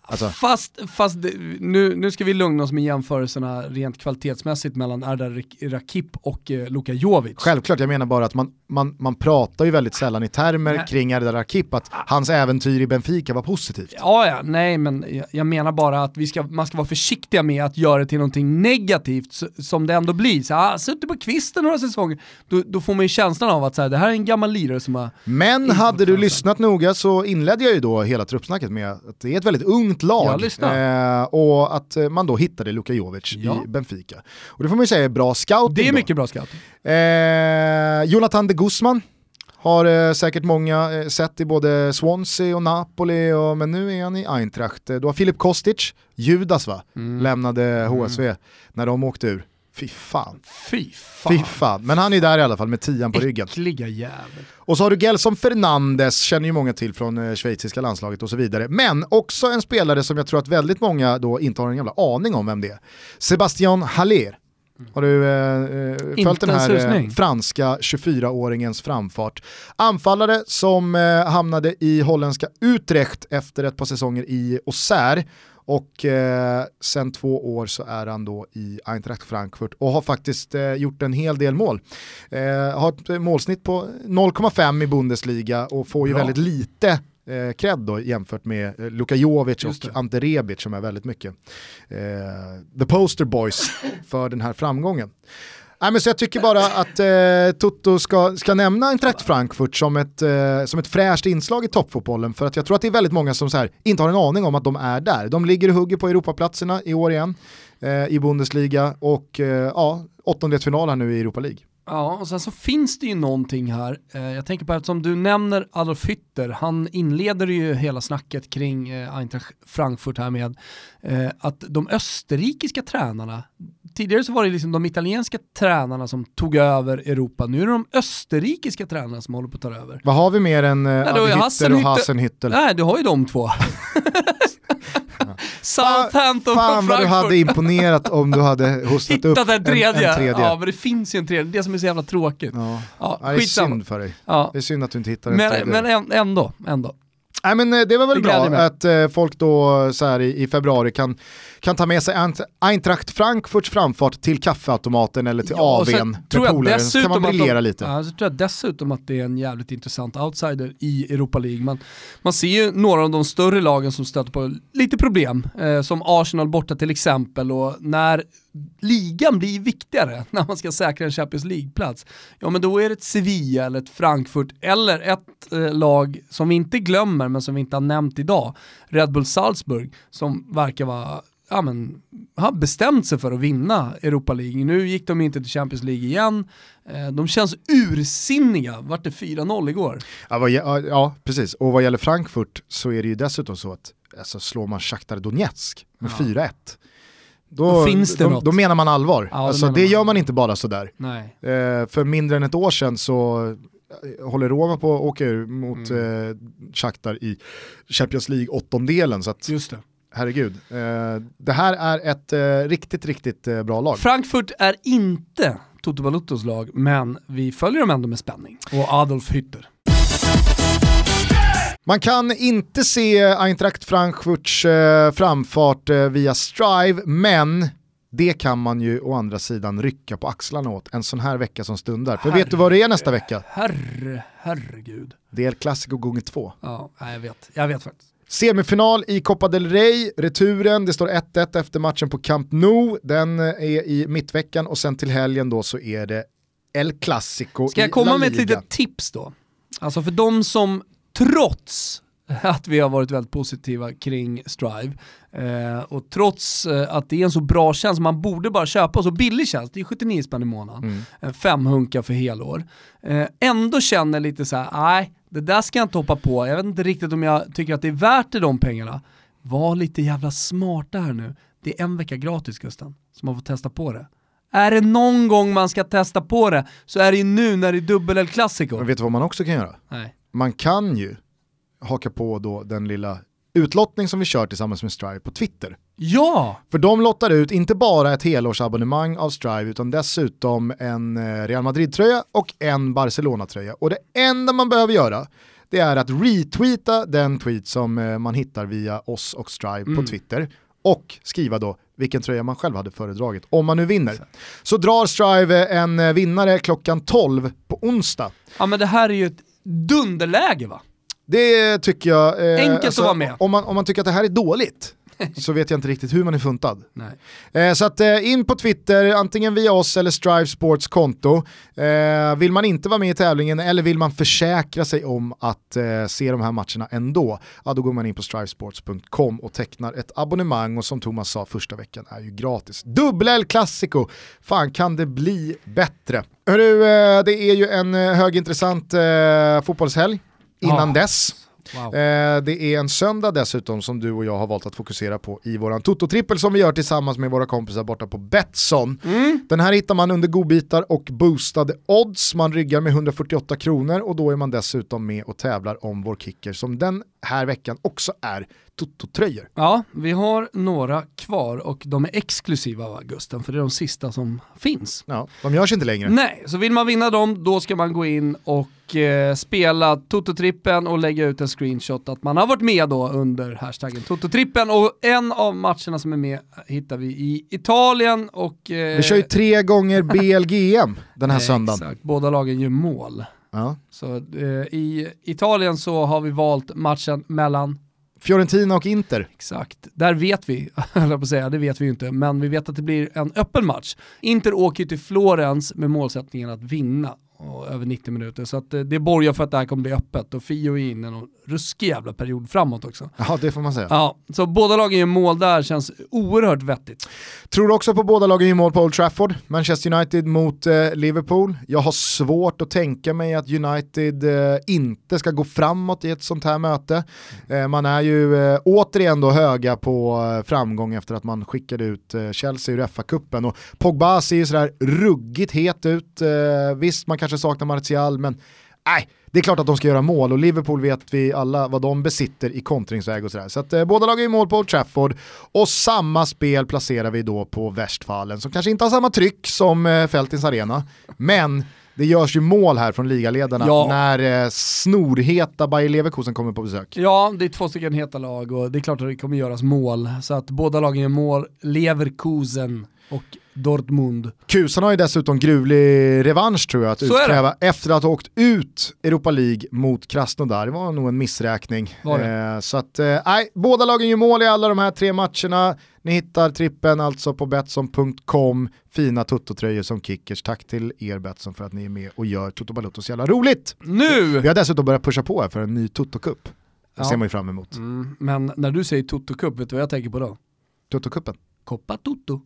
Alltså, Fast, fast nu, nu ska vi lugna oss med jämförelserna rent kvalitetsmässigt mellan Erdal Rak- Rakip och eh, Luka Jovic. självklart, jag menar bara att man, man, man pratar ju väldigt sällan i termer Nej. kring Erdal Rakip, att hans äventyr i Benfica var positivt. Ja, ja, nej men jag, jag menar bara att vi ska, man ska vara försiktiga med att göra det till någonting negativt s- som det ändå blir. Så, ah, suttit på kvisten några säsonger, då, då får man ju känslan av att så här, det här är en gammal lirare som har... Men hade du lyssnat noga så inledde jag ju då hela truppsnacket med att det är ett väldigt ungt Jag lag eh, och att eh, man då hittade Luka Jovic Ja. i Benfica. Och det får man ju säga är bra scouting Det är då. mycket bra scout. Eh, Jonathan de Guzman har eh, säkert många eh, sett i både Swansea och Napoli, och, men nu är han i Eintracht. Eh, Du har Filip Kostic, Judas va, Mm. lämnade HSV när de åkte ur. Fy fan. Fy fan. Fy fan. Men han är där i alla fall med tian på ryggen. Äckliga jävel. Och så har du Gelson Fernandes, känner ju många till från eh, schweiziska landslaget och så vidare. Men också en spelare som jag tror att väldigt många då inte har en jävla aning om vem det är. Sebastian Haller. Har du eh, eh, följt den en här eh, franska 24-åringens framfart? Anfallare som eh, hamnade i holländska Utrecht efter ett par säsonger i Auxerre och eh, sen två år så är han då i Eintracht Frankfurt och har faktiskt eh, gjort en hel del mål. Eh, har ett målsnitt på 0,5 i Bundesliga och får ju Bra. väldigt lite eh, cred då jämfört med eh, Luka Jovic och. Ante Rebic som är väldigt mycket eh, the poster boys för den här framgången. Nej, men så jag tycker bara att eh, Toto ska, ska nämna Eintracht Frankfurt som ett, eh, som ett fräscht inslag i toppfotbollen för att jag tror att det är väldigt många som så här, inte har en aning om att de är där. De ligger och hugger på Europaplatserna i år igen eh, i Bundesliga och eh, ja, åttondelsfinal här nu i Europa League. Ja, och sen så finns det ju någonting här. Eh, jag tänker på eftersom du nämner Adolf Hütter, han inleder ju hela snacket kring eh, Eintracht Frankfurt här med eh, att de österrikiska tränarna, tidigare så var det liksom de italienska tränarna som tog över Europa, nu är det de österrikiska tränarna som håller på att ta över. Vad har vi mer än är Hütter och Hasenhüttel? Nej, du har ju de två. Southampton Fan vad du hade imponerat om du hade hostat upp en. En, tredje. Ja, men det finns ju en tredje. Det som är så jävla tråkigt. Ja. Ja, det är synd för dig. Ja. Det är synd att du inte hittar en Men, tredje. men än- ändå, ändå. Nej men eh, det var väl Det bra att eh, folk då så här i, i februari kan, kan ta med sig Eintracht Frankfurts framfart till kaffeautomaten eller till Ja, AWn med polaren, så kan man briljera de, lite. Ja, så tror jag dessutom att det är en jävligt intressant outsider i Europa League. Man, man ser ju några av de större lagen som stöter på lite problem, eh, som Arsenal borta till exempel, och när ligan blir viktigare, när man ska säkra en Champions League-plats, ja men då är det ett Sevilla eller ett Frankfurt eller ett eh, lag som vi inte glömmer men som vi inte har nämnt idag, Red Bull Salzburg, som verkar vara ja, men, har bestämt sig för att vinna Europa League. Nu gick de inte till Champions League igen. Eh, De känns ursinniga, vart det 4-0 igår? Ja, vad, ja, ja, precis. Och vad gäller Frankfurt så är det ju dessutom så att alltså, slår man Shakhtar Donetsk med Ja. 4-1, då, Då finns det då, något. då menar man allvar. Ja, det alltså, menar det man. gör man inte bara sådär. Nej. Eh, för mindre än ett år sedan så eh, håller Roma på att åka ur mot Mm. eh, Shakhtar i Champions League åttondelen. Så att, Just det. herregud. Eh, det här är ett eh, riktigt, riktigt eh, bra lag. Frankfurt är inte Toto Baluttos lag, men vi följer dem ändå med spänning. Och Adolf Hütter. Man kan inte se Eintracht Frankfurts eh, framfart eh, via Strive, men det kan man ju å andra sidan rycka på axlarna åt en sån här vecka som stundar. För vet du vad det är nästa vecka? Herre, herregud. Det är Clasico gånger två. Ja, jag vet. Jag vet faktiskt. Semifinal i Copa del Rey, returen, det står 1-1 efter matchen på Camp Nou, den eh, är i mittveckan och sen till helgen då så är det El Clasico Ska jag komma med ett litet tips då? Alltså för de som trots att vi har varit väldigt positiva kring Strive eh, och trots eh, att det är en så bra tjänst, man borde bara köpa så billig tjänst, det är 79 spänn i månaden, Mm. en femhunka för helår, eh, ändå känner lite så här: nej det där ska jag inte hoppa på, jag vet inte riktigt om jag tycker att det är värt det de pengarna. Var lite jävla smarta här nu, det är en vecka gratis Gusten, så man får testa på det. Är det någon gång man ska testa på det så är det ju nu när det är dubbel El Clasico. Men vet du vad man också kan göra? Nej. Man kan ju haka på då den lilla utlottning som vi kör tillsammans med Strive på Twitter. Ja! För de lottar ut inte bara ett helårsabonnemang av Strive utan dessutom en eh, Real Madrid-tröja och en Barcelona-tröja. Och det enda man behöver göra det är att retweeta den tweet som eh, man hittar via oss och Strive Mm. på Twitter och skriva då vilken tröja man själv hade föredragit om man nu vinner. Så drar Strive en eh, vinnare klockan 12 på onsdag. Ja men det här är ju ett dunderläge va? Det tycker jag... eh, Enkelt att vara med. Om man, om man tycker att det här är dåligt så vet jag inte riktigt hur man är funtad. Nej. Eh, så att eh, in på Twitter, antingen via oss eller Strive Sports konto. Eh, vill man inte vara med i tävlingen eller vill man försäkra sig om att eh, se de här matcherna ändå, ja, då går man in på strivesports.com och tecknar ett abonnemang och som Thomas sa första veckan är ju gratis. Dubbel El Clasico, fan kan det bli bättre? Hörru, eh, det är ju en eh, högintressant fotbollshelg innan Ja. dess. Wow. Eh, det är en söndag dessutom som du och jag har valt att fokusera på i våran Toto-trippel som vi gör tillsammans med våra kompisar borta på Betsson. Den här hittar man under godbitar och boostade odds. Man ryggar med 148 kronor och då är man dessutom med och tävlar om vår kicker som den här veckan också är Toto-tröjor. Ja, vi har några kvar och de är exklusiva va Gusten, för det är de sista som finns. Ja, de görs inte längre. Nej, så vill man vinna dem då ska man gå in och eh, spela Toto-trippen och lägga ut en screenshot att man har varit med då under hashtaggen Toto-trippen och en av matcherna som är med hittar vi i Italien och... Eh, Vi kör ju tre gånger BLGM den här söndagen. Exakt, båda lagen gör mål. Ja. Så eh, i Italien så har vi valt matchen mellan Fiorentina och Inter. Exakt, där vet vi, jag på att säga, det vet vi ju inte, men vi vet att det blir en öppen match. Inter åker ju till Florens med målsättningen att vinna och över 90 minuter, så att eh, det borgar för att det här kommer bli öppet. Och Fio är inne och ruskig jävla period framåt också. Ja, det får man säga. Ja, så båda lagen gör mål där känns oerhört vettigt. Tror också på båda lagen gör mål på Old Trafford. Manchester United mot eh, Liverpool. Jag har svårt att tänka mig att United eh, inte ska gå framåt i ett sånt här möte. Eh, man är ju eh, återigen då höga på eh, framgång efter att man skickade ut eh, Chelsea ur FA-cupen. Och Pogba ser ju sådär ruggigt het ut. Visst, man kanske saknar Martial, men nej, det är klart att de ska göra mål och Liverpool vet vi alla vad de besitter i kontringsväg och sådär. Så att eh, båda lagen är mål på Old Trafford och samma spel placerar vi då på Westfalen som kanske inte har samma tryck som eh, Fältins Arena, men det görs ju mål här från ligaledarna Ja. när eh, snorheta Bayer Leverkusen kommer på besök. Ja, det är två stycken heta lag och det är klart att det kommer göras mål. Så att båda lagen gör mål, Leverkusen och Dortmund. Kusan har ju dessutom gruvlig revansch tror jag att Så utkräva efter att ha åkt ut Europa League mot Krasnodar. Det var nog en missräkning. Eh, så att, eh, nej, båda lagen gör mål i alla de här tre matcherna. Ni hittar trippen alltså på Betsson.com. Fina Toto-tröjor som kickers. Tack till er Betsson för att ni är med och gör Toto Balotto så jävla roligt. Nu! Vi har dessutom börjat pusha på här för en ny Toto-cup. Det Ja. ser man ju fram emot. Mm, men när du säger Toto Cup, vet du vad jag tänker på då? Toto-cupen. Coppa Toto.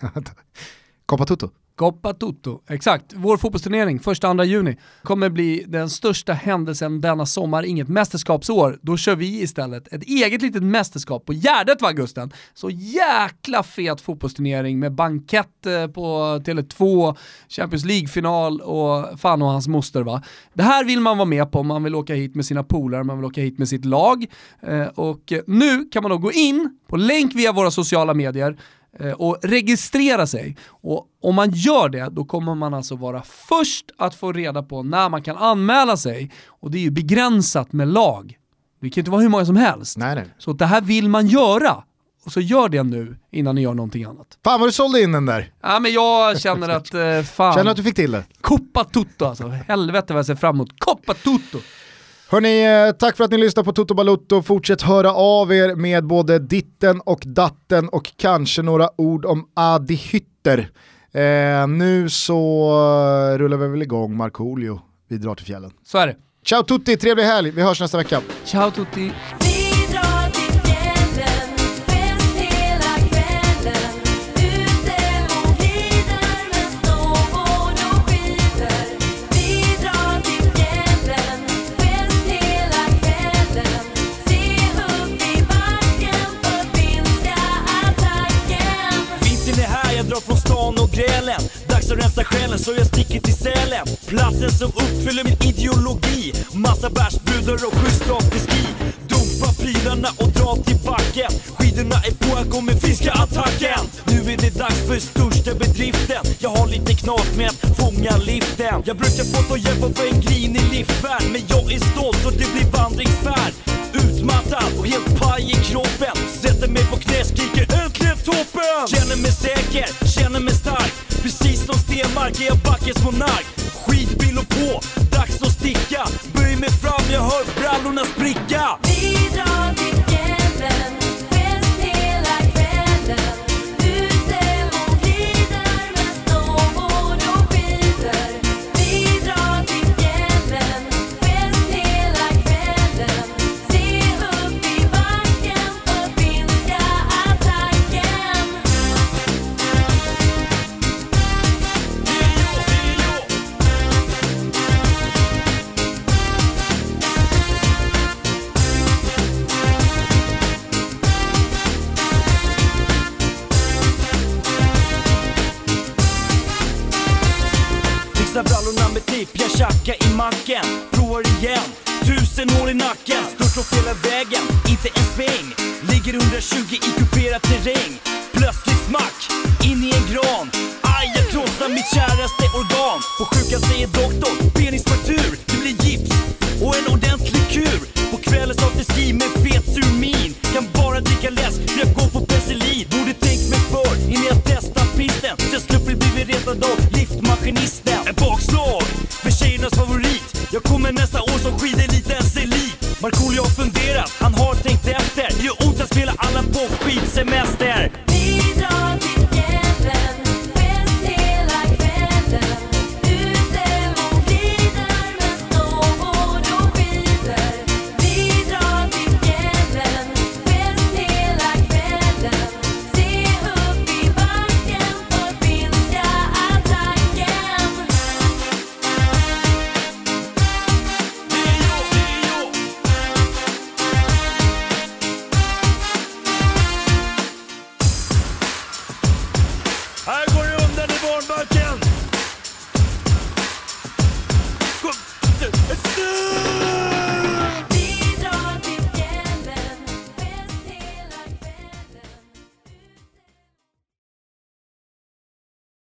Coppa Toto. Coppa Toto, exakt. Vår fotbollsturnering, 1-2 juni, kommer bli den största händelsen denna sommar, inget mästerskapsår. Då kör vi istället ett eget litet mästerskap på Gärdet va Gusten? Så jäkla fet fotbollsturnering med bankett eh, på Tele2, Champions League-final och fan och hans moster va. Det här vill man vara med på, man vill åka hit med sina polare, man vill åka hit med sitt lag. Eh, och nu kan man då gå in på länk via våra sociala medier och registrera sig. Och om man gör det, då kommer man alltså vara först att få reda på när man kan anmäla sig. Och det är ju begränsat med lag. Det kan inte vara hur många som helst. Nej, nej. Så det här vill man göra. Och så gör det nu innan ni gör någonting annat. Fan vad du sålde in den där. Ja men jag känner att, eh, fan. Känner att du fick till det? Coppa Tutto alltså. Helvete vad jag ser fram emot. Coppa Tutto! Hörni, eh, tack för att ni lyssnar på Toto Balutto. Fortsätt höra av er med både ditten och datten och kanske några ord om Adi Hytter. Eh, nu så rullar vi väl igång Markoolio. Vi drar till fjällen. Så är det. Ciao tutti, trevlig helg. Vi hörs nästa vecka. Ciao tutti! Dags att rensa själen så jag sticker till Sälen. Platsen som uppfyller min ideologi. Massa bärsbrudar och schysst ski. Dumpa prylarna och dra till backen. Skidorna är på, jag kommer finska attacken. Nu är det dags för största bedriften. Jag har lite knas med att fånga liften. Jag brukar få ta hjälp av en grinig liftvärd Men jag är stolt så det blir vandringsfärd. Utmattad och helt paj i kroppen. Sätter mig på knä, skriker äntligen toppen! Känner mig säker, känner mig stark. Precis som Stenmark är jag backens monark. Skidbil och på, dags sticka. Böj mig fram, jag hör brallorna spricka. Vi